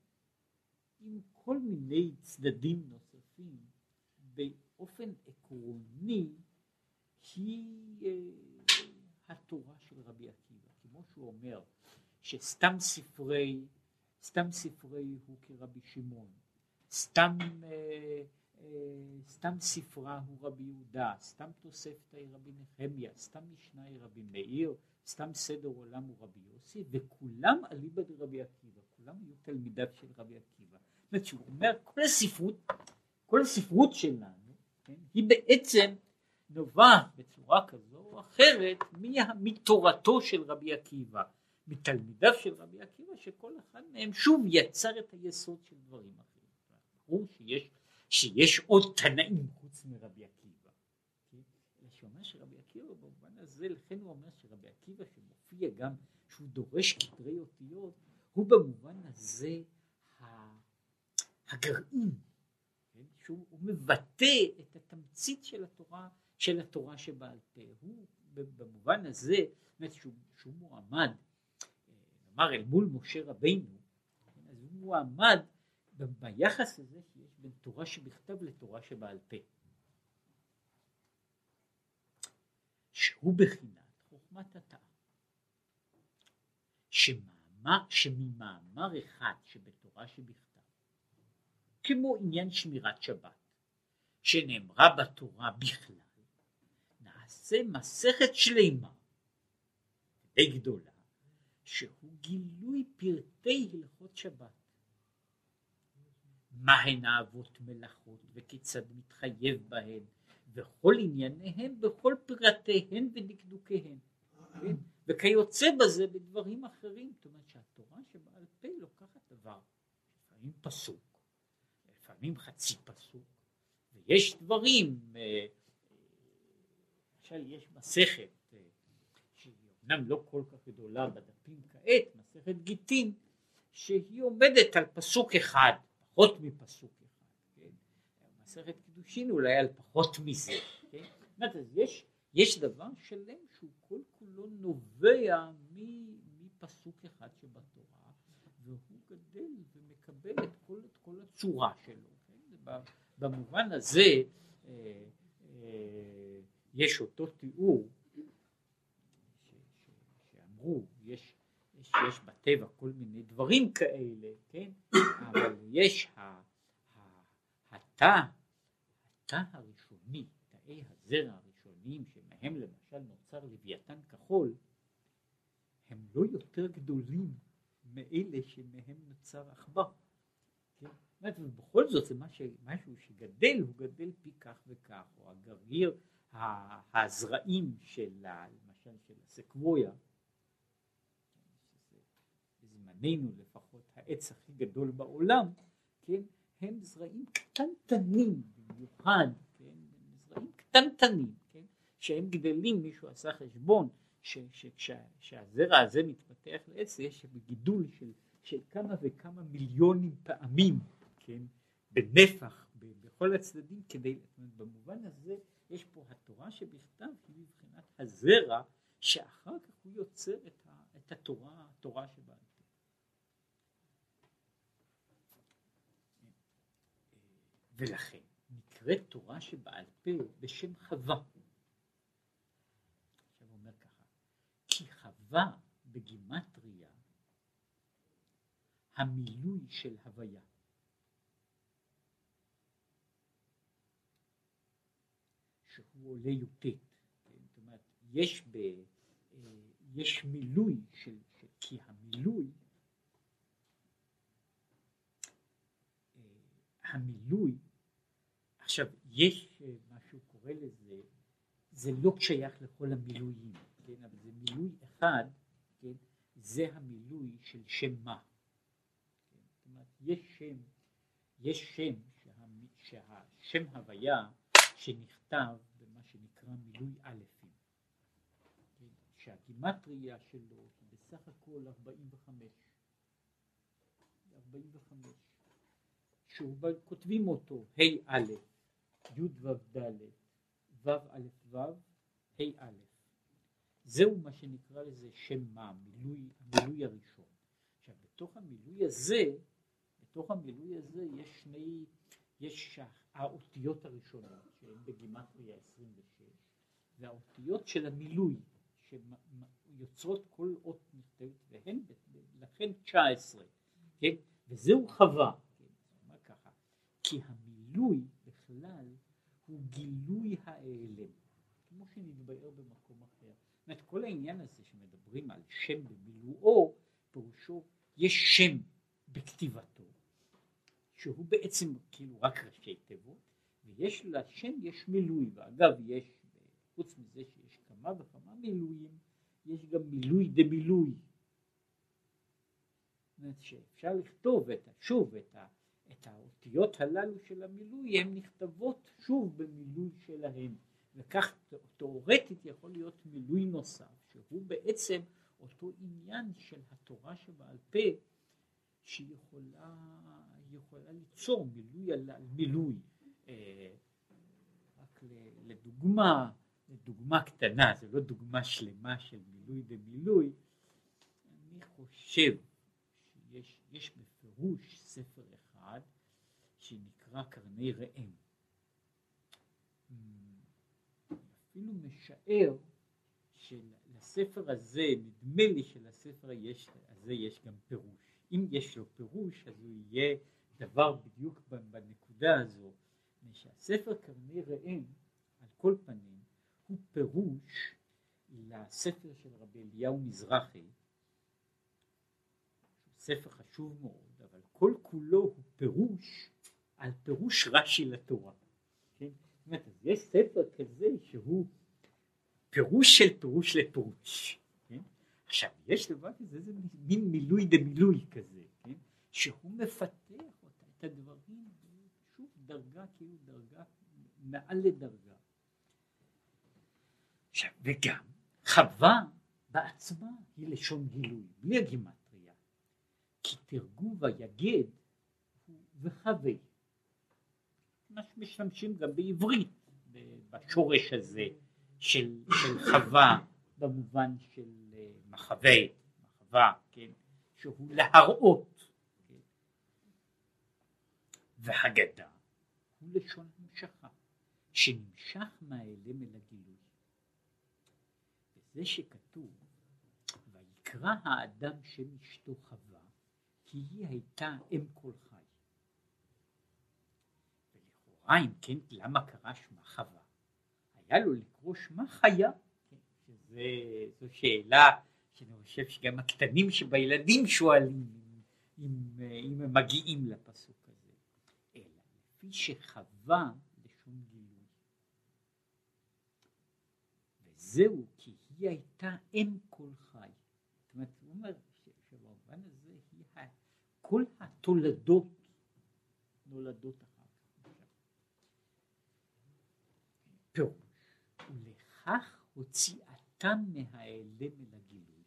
Speaker 1: עם כל מיני צדדים נוספים באופן עקרוני היא אה, התורה של רבי עקיבא כמו שהוא אומר שסתם ספרי סתם ספרי הוא כרבי שמעון. סתם אה, אה, סתם ספרה הוא רבי יהודה. סתם תוספתא היא רבי נחמיה. סתם משנה היא רבי מאיר. סתם סדר עולם הוא רבי יוסי. וכולם אליבא דרבי עקיבא. כולם היו תלמידיו של רבי עקיבא. זאת אומרת שהוא אומר כל הספרות כל הספרות שלנו כן, היא בעצם נובעת בצורה כזו או אחרת מתורתו של רבי עקיבא מתלמידיו של רבי עקיבא שכל אחד מהם שוב יצר את היסוד של דברים אחרים ברור שיש, שיש עוד תנאים חוץ מרבי עקיבא כן? שאומר שרבי עקיבא במובן הזה לכן הוא אומר שרבי עקיבא שמופיע גם שהוא דורש כתרי אותיות הוא במובן הזה הגרעין, כן? שהוא מבטא את התמצית של התורה, של התורה שבעל פה. הוא במובן הזה, באמת שהוא, שהוא מועמד, נאמר אל מול משה רבינו? אז הוא מועמד ביחס הזה שיש בין תורה שבכתב לתורה שבעל פה. שהוא בחינת חוכמת. שמאמר, שממאמר אחד שבתורה שבכתב כמו עניין שמירת שבת שנאמרה בתורה בכלל נעשה מסכת שלמה די גדולה שהוא גילוי פרטי הלכות שבת. מהן אהבות מלאכות וכיצד מתחייב בהן וכל ענייניהם בכל פרטיהן ודקדוקיהן כן? וכיוצא בזה בדברים אחרים. זאת אומרת שהתורה שבעל פה לוקחת דבר לפעמים פסוק לפעמים חצי פסוק ויש דברים אה, למשל יש מסכת אה, שהיא אומנם לא כל כך גדולה בדפים כעת מסכת גיטין שהיא עומדת על פסוק אחד פחות מפסוק אחד כן? מסכת קידושין אולי על פחות מזה כן? אומרת, אז יש, יש דבר שלם שהוא כל כולו נובע מפסוק אחד שבתורה והוא גדל ומקבל את כל, את כל הצורה שלו כן? במובן הזה אה, אה, יש אותו תיאור שאמרו יש, יש, יש בטבע כל מיני דברים כאלה כן אבל יש התא התא הראשוני תאי הזרע הראשוניים שמהם למשל נוצר לוויתן כחול הם לא יותר גדולים מאלה שמהם נוצר עכבר כן? ובכל זאת זה משהו שגדל הוא גדל פי כך וכך או הגרגיר הזרעים של למשל של הסקבויה בזמננו לפחות העץ הכי גדול בעולם כן הם זרעים קטנטנים במיוחד כן זרעים קטנטנים כן שהם גדלים מישהו עשה חשבון שכשהזרע הזה מתפתח לעץ יש בגידול של, של כמה וכמה מיליונים פעמים כן בנפח בכל הצדדים כדי במובן הזה יש פה התורה שבכתב היא מבחינת הזרע שאחר כך הוא יוצר את, ה, את התורה, התורה שבעל פה. ולכן נקראת תורה שבעל פה בשם חווה. עכשיו הוא אומר ככה, כי חווה בגימטריה המילוי של הוויה. שהוא עולה י"ט, כן? זאת אומרת יש, ב, אה, יש מילוי של, של כי המילוי אה, המילוי עכשיו יש אה, מה שהוא קורא לזה זה לא שייך לכל המילויים כן אבל זה מילוי אחד כן זה המילוי של שם מה כן? זאת אומרת יש שם יש שם שה, שהשם הוויה שנכתב במה שנקרא מילוי כן? שהגימטריה שלו היא בסך הכל 45, 45, שהוא כותבים אותו ה' א', י' ו' ד', ו' א' ו', ה' א', זהו מה שנקרא לזה שם מה, מילוי, המילוי הראשון. עכשיו בתוך המילוי הזה, בתוך המילוי הזה יש שני, יש האותיות הראשונות שהן בגימטריה 26 והאותיות של המילוי שיוצרות כל אות נכתבת והן לכן 19 כן? וזהו חווה כן? ככה כי המילוי בכלל הוא גילוי ההיעלם כמו שנתבהר במקום אחר. זאת אומרת כל העניין הזה שמדברים על שם במילואו פירושו יש שם בכתיבתו שהוא בעצם כאילו רק ראשי תיבות ויש לשם יש מילוי ואגב יש חוץ מזה שיש כמה וכמה מילויים יש גם מילוי דמילוי. אומרת שאפשר לכתוב את, שוב את, ה, את האותיות הללו של המילוי הן נכתבות שוב במילוי שלהן. וכך תאורטית יכול להיות מילוי נוסף שהוא בעצם אותו עניין של התורה שבעל פה שהיא יכולה, ליצור מילוי על, מילוי. אה, רק לדוגמה, לדוגמה קטנה, זו לא דוגמה שלמה של מילוי במילוי, אני חושב שיש בפירוש ספר אחד שנקרא קרני ראם. אפילו משער שלספר הזה, נדמה לי שלספר הזה יש גם פירוש. אם יש לו פירוש אז הוא יהיה דבר בדיוק בנקודה הזו, שהספר קרני ראם על כל פנים הוא פירוש לספר של רבי אליהו מזרחי, ספר חשוב מאוד, אבל כל כולו הוא פירוש על פירוש רש"י לתורה. כן? זאת אומרת, יש ספר כזה שהוא פירוש של פירוש לפירוש. כן? עכשיו, יש דבר כזה, זה מין מילוי דמילוי כזה, כן? שהוא מפתח את הדברים, שוב דרגה כאילו דרגה מעל לדרגה. עכשיו, וגם חווה בעצמה היא לשון גילוי, בלי הגימטריה, כי תרגום ויגד וחווה. מה שמשתמשים גם בעברית בשורש הזה של, של חווה במובן של אה, מחווה, מחווה, כן, שהוא להראות. והגדה הוא לשון המשכה, שנמשך מהאלם אל הגילוי. וזה שכתוב, ויקרא האדם שם אשתו חווה, כי היא הייתה אם כל חי. ולכאורה אם כן, למה קרא שמה חווה? היה לו לקרוא שמה חיה, כן, שזה, זו שאלה שאני חושב שגם הקטנים שבילדים שואלים אם, אם הם מגיעים לפסוק לפי שחווה לשון גילוי. וזהו כי היא הייתה אם כל חי. זאת אומרת, הוא אומר שבמובן הזה היא כל התולדות נולדות אחר כך. פירוש ולכך הוציאתם מהאלם אל הגילוי,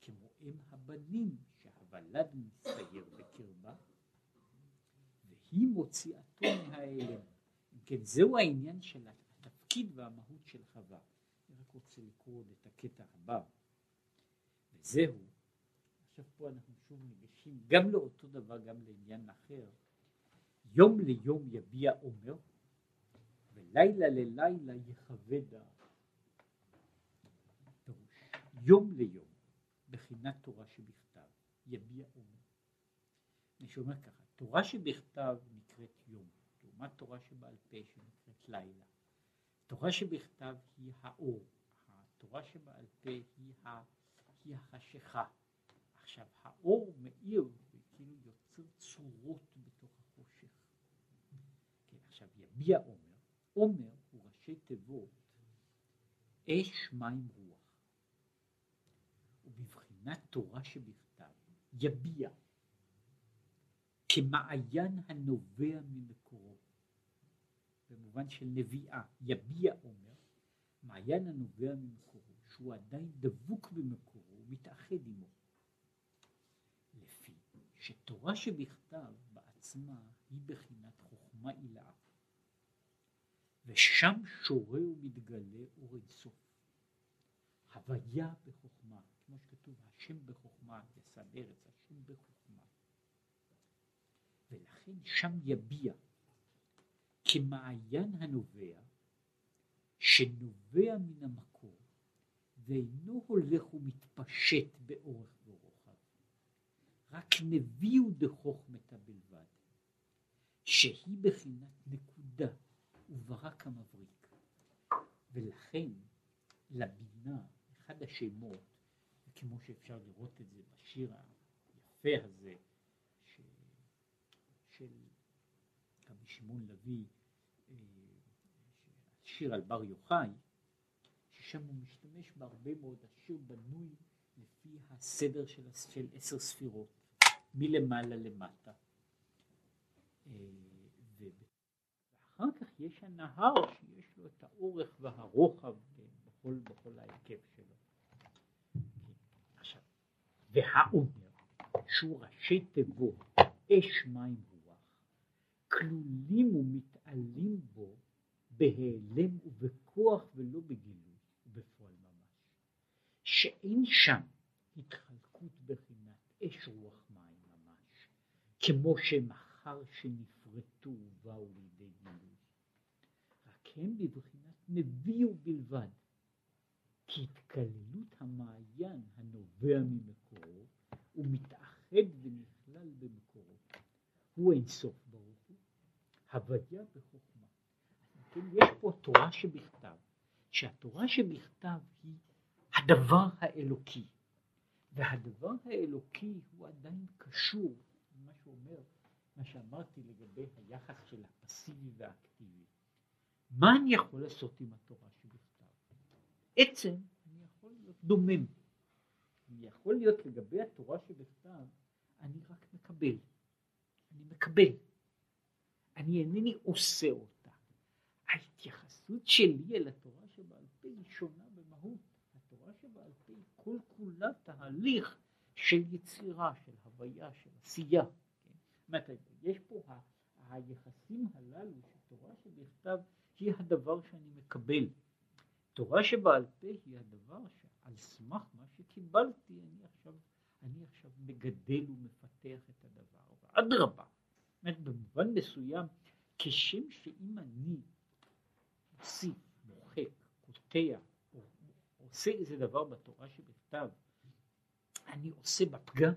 Speaker 1: כמו אם הבנים שהוולד והיא מוציאתו מהאלם. אם כן, זהו העניין של התפקיד והמהות של חווה. אני רק רוצה לקרוא עוד את הקטע הבא, וזהו, עכשיו פה אנחנו שוב ניגשים גם לאותו דבר, גם לעניין אחר. יום ליום יביע עומר, ולילה ללילה יחווה דעת. יום ליום, בחינת תורה שבכתב, יביע עומר. אני שאומר ככה, תורה שבכתב נקראת יום, לעומת תורה שבעל פה שנקראת לילה. תורה שבכתב היא האור, התורה שבעל פה היא, ה, היא החשיכה. עכשיו האור מאיר וכאילו יוצר צורות בתוך החושך. כן, עכשיו יביע עומר, עומר הוא ראשי תיבות אש מים רוח. ובבחינת תורה שבכתב יביע כמעיין הנובע ממקורו. במובן של נביאה יביע אומר מעיין הנובע ממקורו שהוא עדיין דבוק במקורו ומתאחד עמו. לפי שתורה שבכתב בעצמה היא בחינת חוכמה עילה ושם שורה ומתגלה אור אינסוף הוויה בחוכמה כמו שכתוב, השם בחוכמה יסד ארץ, השם בחוכמה. ולכן שם יביע כמעיין הנובע, שנובע מן המקור, ואינו הולך ומתפשט באורך ורוחב, רק נביאו דחוכמתה בלבד, שהיא בחינת נקודה וברק המבריק. ולכן לבינה, אחד השמות כמו שאפשר לראות את זה בשיר היפה הזה ש... של רבי שמעון לביא, אה, שיר על בר יוחאי, ששם הוא משתמש בהרבה מאוד, השיר בנוי לפי הסדר של, עשר ספירות, מלמעלה למטה. אה, ואחר כך יש הנהר שיש לו את האורך והרוחב בכל, בכל ההיקף שלו. והעומר, שהוא ראשי תיבות אש מים כלולים ומתעלים בו בהיעלם ובכוח ולא בגילוי ובפועל ממש, שאין שם התחלקות בחינת אש רוח מים ממש, כמו שמחר שנפרטו ובאו לידי גילוי, רק הם בבחינת נביאו בלבד. כי התקללות המעיין הנובע ממקורו הוא מתאחד ונכלל במקורו. הוא אין סוף ברוך הוא, הוויה בחוכמה. כן, יש פה תורה שבכתב, שהתורה שבכתב היא הדבר האלוקי, והדבר האלוקי הוא עדיין קשור, מה שאומר, מה שאמרתי לגבי היחס של הפסיבי והאקטיבי. מה אני יכול לעשות עם התורה שבכתב? עצם אני יכול להיות דומם. אני יכול להיות לגבי התורה שבכתב, אני רק מקבל. אני מקבל. אני אינני עושה אותה. ההתייחסות שלי אל התורה שבעל פה היא שונה במהות. התורה שבעל פה היא כל כולה תהליך של יצירה, של הוויה, של עשייה. כן? יש פה היחסים הללו של תורה שבכתב היא הדבר שאני מקבל. תורה שבעל פה היא הדבר שעל סמך מה שקיבלתי אני עכשיו, אני עכשיו מגדל ומפתח את הדבר. ואדרבה, במובן מסוים, כשם שאם אני מוסיף, מוחק, קוטע, או עושה איזה דבר בתורה שבכתב, אני עושה בפגם.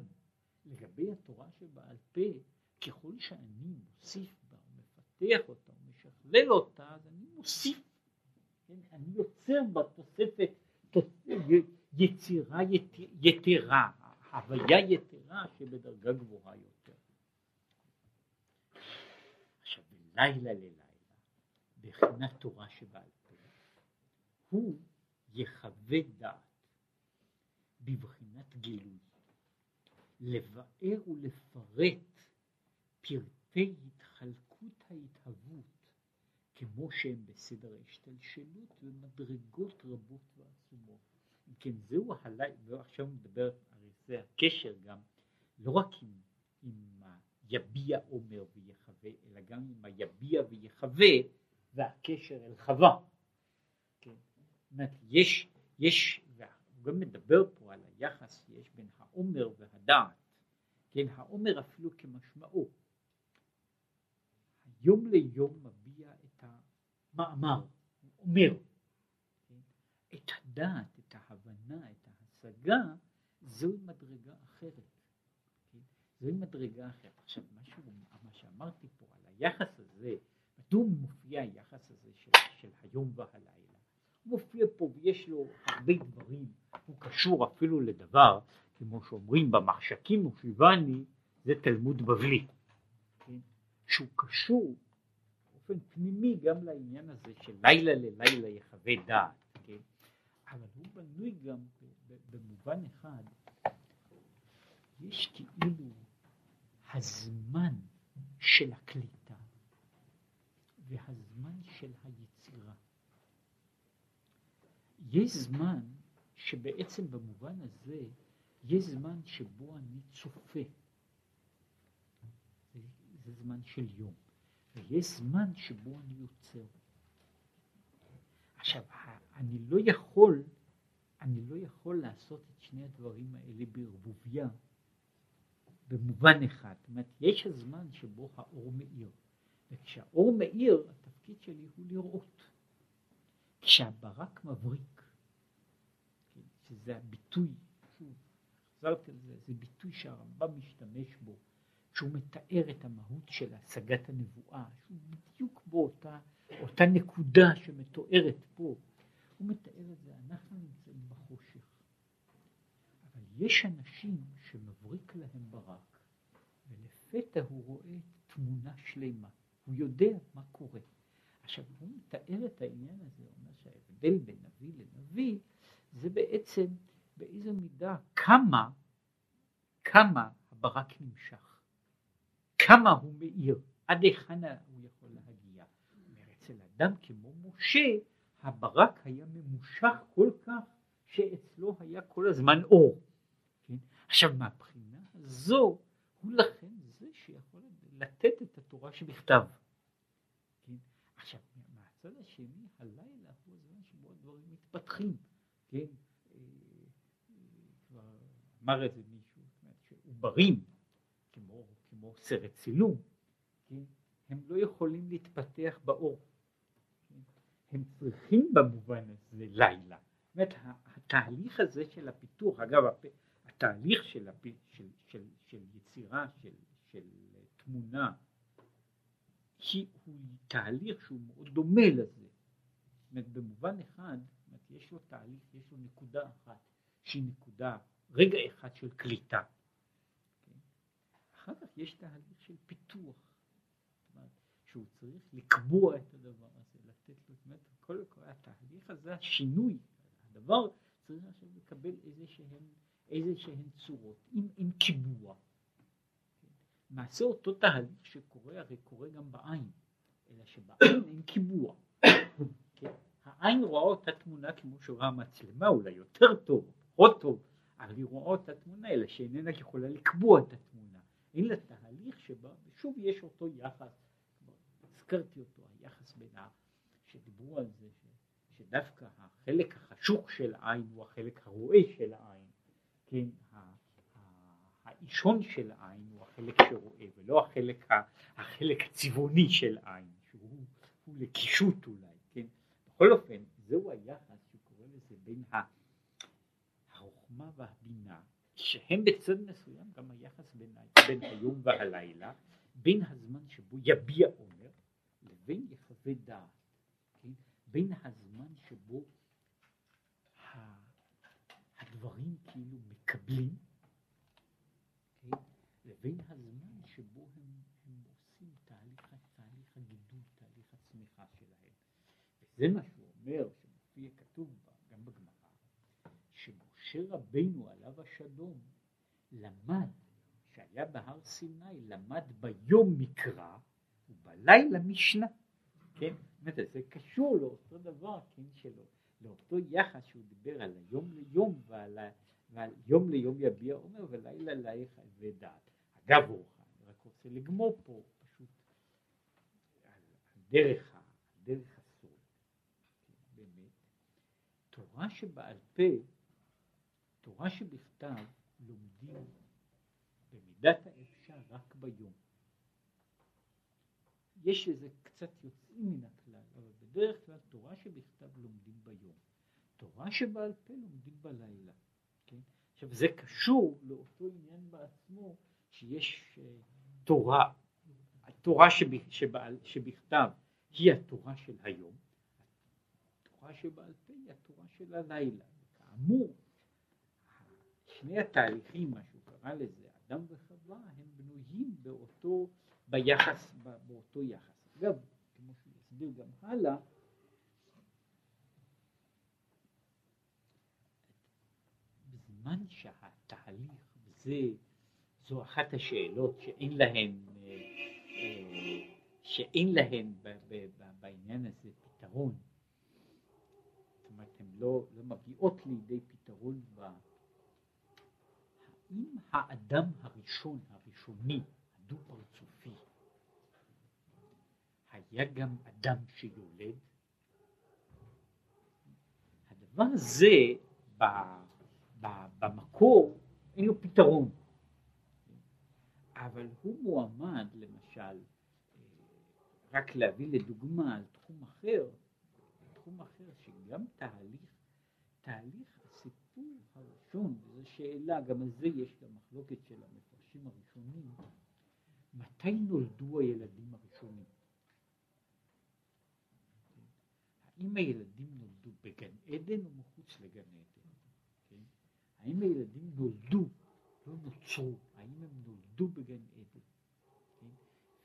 Speaker 1: לגבי התורה שבעל פה, ככל שאני מוסיף בה, מפתח אותה, משכלל אותה, אז אני מוסיף, כן? אני יוצר בה תוספת, יצירה יתרה, הוויה יתרה שבדרגה גבוהה יותר. עכשיו, לילה ללילה, בחינת תורה שבעל פה, הוא יחווה דעת בבחינת גילוי, לבאר ולפרט פרטי התחלקות ההתהוות כמו שהם בסדר ההשתלשלות ומדרגות רבות ועצומות. כן, זהו הלילה, ועכשיו מדבר, הרי זה הקשר גם, לא רק עם, עם היביע אומר ויחווה, אלא גם עם היביע ויחווה והקשר אל חווה. כן? יש, יש, הוא גם מדבר פה על היחס שיש בין העומר והדעת. כן, העומר אפילו כמשמעו. יום ליום מביע את המאמר, אומר. כן? את הדעת, את ההבנה, את ההשגה, זוהי מדרגה אחרת. זוהי מדרגה אחרת. עכשיו, משהו, מה שאמרתי פה על היחס הזה, מדוע מופיע היחס הזה של, של היום והלילה? הוא מופיע פה ויש לו הרבה דברים, הוא קשור אפילו לדבר, כמו שאומרים במחשכים ושיבני, זה תלמוד בבלי. כן? שהוא קשור באופן פנימי גם לעניין הזה של לילה ללילה יחווה דעת, כן? אבל הוא בנוי גם במובן אחד, יש כאילו הזמן של הקליטה והזמן של היצירה. יש זמן שבעצם במובן הזה יש זמן שבו אני צופה, זה, זה זמן של יום, ויש זמן שבו אני יוצר. עכשיו, אני לא יכול, אני לא יכול לעשות את שני הדברים האלה בערבוביה במובן אחד. זאת אומרת, יש הזמן שבו האור מאיר, וכשהאור מאיר, התפקיד שלי הוא לראות. כשהברק מבריק, כן, שזה הביטוי, שוב, חזרתי על זה, זה ביטוי שהרמב"ם משתמש בו, שהוא מתאר את המהות של השגת הנבואה, שהוא בדיוק באותה אותה נקודה שמתוארת פה, הוא מתאר את זה, אנחנו נמצאים יש אנשים שמבריק להם ברק, ולפתע הוא רואה תמונה שלמה, הוא יודע מה קורה. עכשיו הוא מתאר את העניין הזה, הוא אומר שההבדל בין נביא לנביא זה בעצם באיזו מידה כמה, כמה הברק נמשך, כמה הוא מאיר, עד היכן הוא יכול להגיע. אצל אדם כמו משה, הברק היה ממושך כל כך שאצלו היה כל הזמן אור. עכשיו מהבחינה הזו, הוא לכן זה שיכול לתת את התורה שבכתב. כן? עכשיו מהצד השני, הלילה הוא הזמן שבו הדברים מתפתחים. כן? אמר את זה מישהו, שעוברים, כמו, כמו סרט צילום, כן? הם לא יכולים להתפתח באור. כן? הם צריכים במובן הזה לילה. זאת אומרת, התהליך הזה של הפיתוח, אגב, התהליך של, הפ... של, של, של יצירה, של, של תמונה, היא, הוא תהליך שהוא מאוד דומה לזה. זאת אומרת, במובן אחד, אומרת, יש לו תהליך, יש לו נקודה אחת, שהיא נקודה רגע אחד של קליטה. כן? אחר כך יש תהליך של פיתוח. שהוא צריך לקבוע את הדבר הזה, לתת לו, זאת אומרת, כל, כל התהליך הזה, השינוי, הדבר צריך עכשיו לקבל איזה שהן, איזה שהן צורות, עם, עם קיבוע. מעשה אותו תהליך שקורה, הרי קורה גם בעין, אלא שבעין אין קיבוע. כן? העין רואה אותה תמונה כמו שרואה המצלמה, אולי יותר טוב, פחות טוב, אבל היא רואה אותה תמונה, אלא שאיננה יכולה לקבוע את התמונה. אין לה תהליך שבה, ושוב יש אותו יחס הזכרתי אותו, היחס בין ה... שדיברו על זה. שדווקא החלק החשוך של העין הוא החלק הרואה של העין, כן, האישון של העין הוא החלק שרואה ולא החלק, החלק הצבעוני של עין, שהוא לקישוט אולי, כן, בכל אופן זהו היחס שקורא לזה בין החוכמה והבינה, שהם בצד מסוים גם היחס בין, בין היום והלילה, בין הזמן שבו יביע עומר לבין יחווה דעת, כן? בין הזמן שבו הדברים כאילו מקבלים, כן? לבין הזמן שבו הם, הם עושים תהליך, תהליך הגידול, תהליך הצמיחה שלהם. וזה מה שהוא אומר, שמופיע כתוב גם בגמרא, שמשה רבינו עליו השלום למד, שהיה בהר סיני, למד ביום מקרא ובלילה משנה, כן? זה קשור לאותו דבר, כן, שלו, לאותו יחס שהוא דיבר על היום ליום ועל, ועל יום ליום יביע עומר ולילה לילה ודעת. אגב אורחה, אני רק רוצה לגמור פה פשוט על, דרך, דרך הסוד, באמת, תורה שבעל פה, תורה שבכתב לומדים במידת האפשר רק ביום. יש לזה קצת יוצאים מן הכלל, אבל בדרך כלל תורה שבכתב לומדים ביום, תורה שבעל פה לומדים בלילה. עכשיו זה קשור לאותו עניין בעצמו שיש uh, תורה, התורה שב, שבעל, שבכתב היא התורה של היום, התורה שבעל פה היא התורה של הלילה. כאמור, שני התהליכים, מה שהוא קרא לזה, אדם וחווה, הם בנויים באותו ביחס, באותו יחס. אגב, כמו שהוא יסביר גם הלאה, בזמן שהתהליך, וזה, זו אחת השאלות שאין להן, אה, אה, שאין להן בעניין הזה פתרון, זאת אומרת, הן לא, לא מגיעות לידי פתרון ב... האם האדם הראשון, הראשוני, הדו-פרצופי. היה גם אדם שיולד. הדבר הזה ב, במקור אין לו פתרון, אבל הוא מועמד למשל, רק להביא לדוגמה על תחום אחר, תחום אחר שגם תהליך, תהליך הסיפור הראשון, וזו שאלה, גם על זה יש גם מחלוקת של המפרשים הראשונים, מתי נולדו הילדים הראשונים? האם הילדים נולדו בגן עדן או מחוץ לגן עדן? האם הילדים נולדו, לא נוצרו, האם הם נולדו בגן עדן? כן?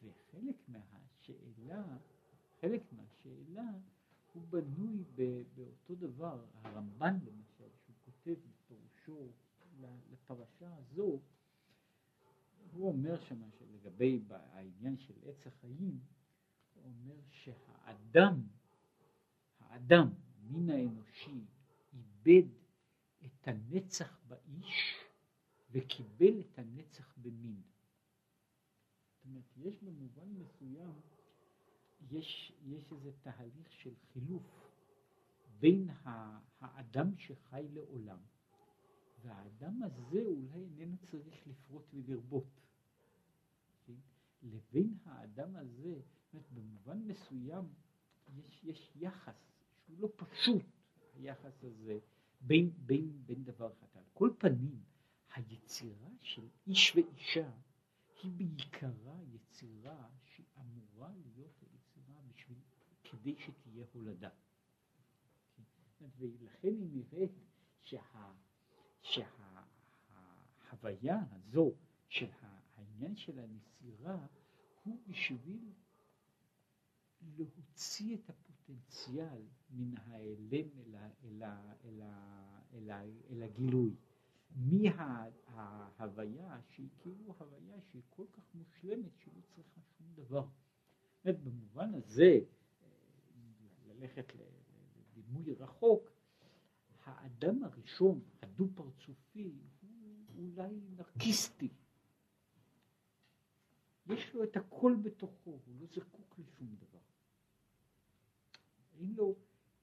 Speaker 1: וחלק מהשאלה, חלק מהשאלה הוא בנוי באותו דבר, הרמב"ן למשל, שהוא כותב בפירושו לפרשה הזו, הוא אומר שמה שלגבי העניין של עץ החיים, הוא אומר שהאדם, האדם, מין האנושי, איבד את הנצח באיש וקיבל את הנצח במין. זאת אומרת, יש במובן מסוים, יש, יש איזה תהליך של חילוף בין האדם שחי לעולם, והאדם הזה אולי איננו צריך לפרוט ולרבות. לבין האדם הזה, זאת במובן מסוים יש, יש יחס שהוא לא פשוט, היחס הזה, בין, בין, בין דבר אחד. על כל פנים, היצירה של איש ואישה היא בעיקרה יצירה שאמורה להיות היצירה בשביל, כדי שתהיה הולדה. ולכן היא נראית שה, הזו של העניין של הנסירה הוא בשביל להוציא את הפוטנציאל מן ההיעלם אל, אל, אל, אל, אל, אל הגילוי. מההוויה שהיא כאילו הוויה שהיא כל כך מושלמת שלא צריכה שום דבר. באמת במובן הזה, ללכת לדימוי רחוק, האדם הראשון, הדו פרצופי, הוא אולי נרקיסטי. יש לו את הכל בתוכו, הוא לא זקוק לשום דבר. אין לו,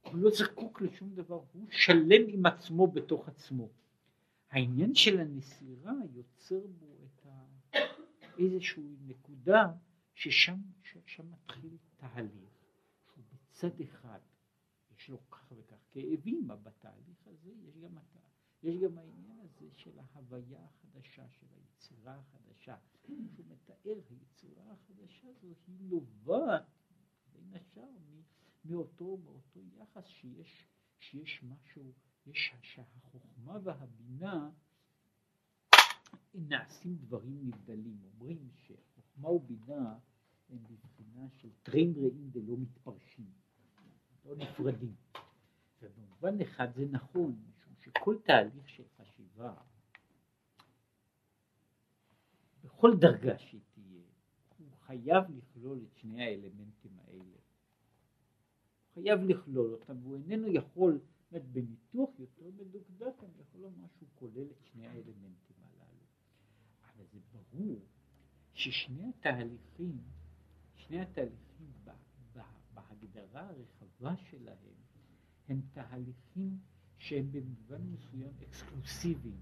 Speaker 1: הוא לא זקוק לשום דבר, הוא שלם עם עצמו בתוך עצמו. העניין של הנסירה יוצר בו את ה... איזושהי נקודה ששם, ששם מתחיל תהליך שהוא בצד אחד יש לו כך וכך כאבים, אבל בתהליך הזה יש גם. יש גם העניין הזה של ההוויה החדשה, של היצירה החדשה. שהוא מתאר, היצירה החדשה הזו היא נובעת בין השאר מאותו, מאותו יחס שיש, שיש משהו יש שהחוכמה והבינה נעשים דברים נבדלים. אומרים שחוכמה ובינה הם בבחינה של טרין רעים דלא מתפרשים, לא נפרדים. ובמובן אחד זה נכון, משום שכל תהליך של חשיבה, בכל דרגה שהיא תהיה, הוא חייב לכלול את שני האלמנטים חייב לכלול אותם, והוא איננו יכול אומרת, בניתוח יותר מדוקדק אני יכול לומר שהוא כולל את שני האלמנטים הללו. אבל זה ברור ששני התהליכים, שני התהליכים בהגדרה הרחבה שלהם הם תהליכים שהם במובן מסוים אקסקלוסיביים.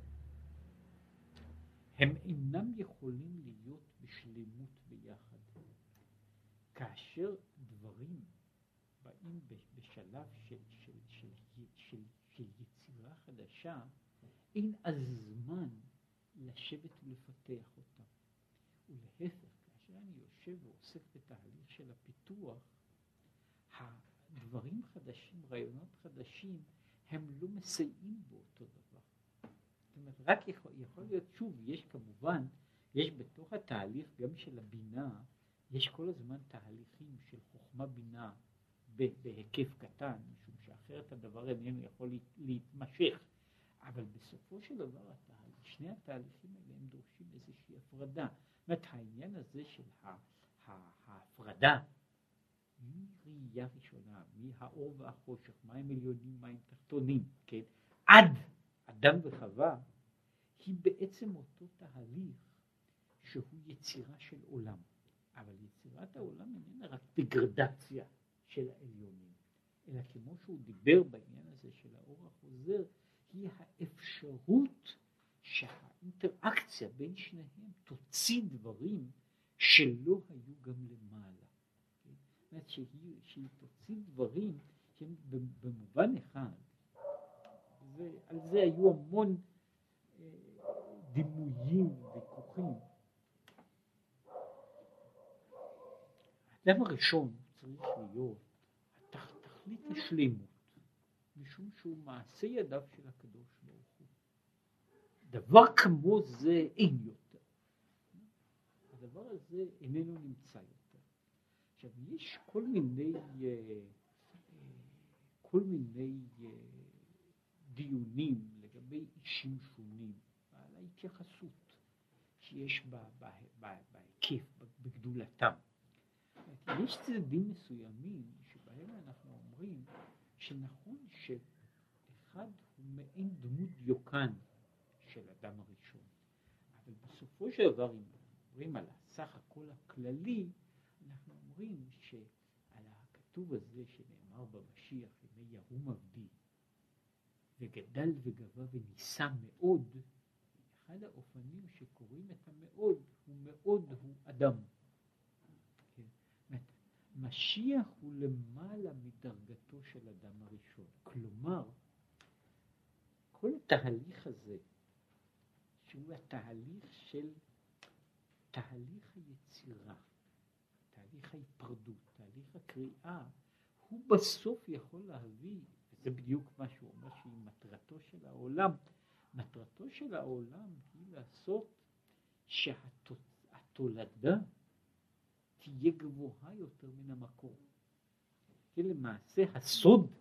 Speaker 1: הם אינם יכולים להיות בשלמות ביחד. כאשר דברים באים בשלב של, של, של של, של יצירה חדשה, אין אז זמן לשבת ולפתח אותה. ולהפך, כאשר אני יושב ועוסק בתהליך של הפיתוח, הדברים חדשים, רעיונות חדשים, הם לא מסייעים באותו דבר. זאת אומרת, רק יכול, יכול להיות, שוב, יש כמובן, יש בתוך התהליך גם של הבינה, יש כל הזמן תהליכים של חוכמה בינה בהיקף קטן, משום שאחרת הדבר איננו יכול להתמשך. אבל בסופו של דבר שני התהליכים האלה הם דורשים איזושהי הפרדה. זאת אומרת העניין הזה של ההפרדה מראייה ראשונה, מהאור והחושך, מים עליונים, מים תחתונים, כן, עד אדם וחווה, היא בעצם אותו תהליך שהוא יצירה של עולם. אבל יצירת העולם איננה רק דגרדציה של העליונים, אלא כמו שהוא דיבר בעניין הזה של האור החוזר, היא האפשרות שהאינטראקציה בין שניהם תוציא דברים שלא היו גם למעלה. זאת אומרת שהיא, שהיא תוציא דברים שהם במובן אחד, ועל זה היו המון אה, דימויים, ויכוחים. האדם הראשון צריך להיות תכלית השלימות, משום שהוא מעשה ידיו של הקדוש ברוך הוא. דבר כמו זה אין יותר. הדבר הזה איננו נמצא יותר. עכשיו יש כל מיני, אה, כל מיני אה, דיונים לגבי אישים שונים על ההתייחסות שיש בהיקף, בגדולתם. יש צדדים מסוימים שבהם אנחנו אומרים שנכון שאחד הוא מעין דמות דיוקן של אדם הראשון, אבל בסופו של דבר אם מדברים על הסך הכל הכללי, אנחנו אומרים שעל הכתוב הזה שנאמר במשיח, ימי ירום עבדי, וגדל וגבה ונישא מאוד, אחד האופנים שקוראים את המאוד הוא מאוד הוא אדם. משיח הוא למעלה מדרגתו של אדם הראשון. כלומר, כל התהליך הזה, שהוא התהליך של תהליך היצירה, תהליך ההיפרדות, תהליך הקריאה, הוא בסוף יכול להביא, וזה בדיוק מה שהוא אומר שהיא מטרתו של העולם, מטרתו של העולם היא לעשות שהתוצאה התולדה תהיה גבוהה יותר מן המקור. כי למעשה הסוד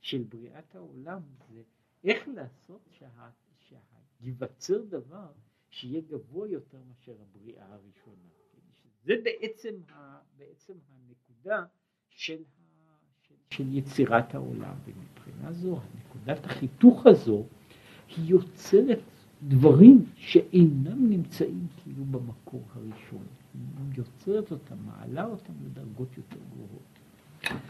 Speaker 1: של בריאת העולם זה איך לעשות שה, שייווצר דבר שיהיה גבוה יותר מאשר הבריאה הראשונה. זה בעצם, ה, בעצם הנקודה של, ה, של, של יצירת העולם, ומבחינה זו, נקודת החיתוך הזו היא יוצרת דברים שאינם נמצאים כאילו במקור הראשון, יוצרת אותם, מעלה אותם לדרגות יותר גבוהות.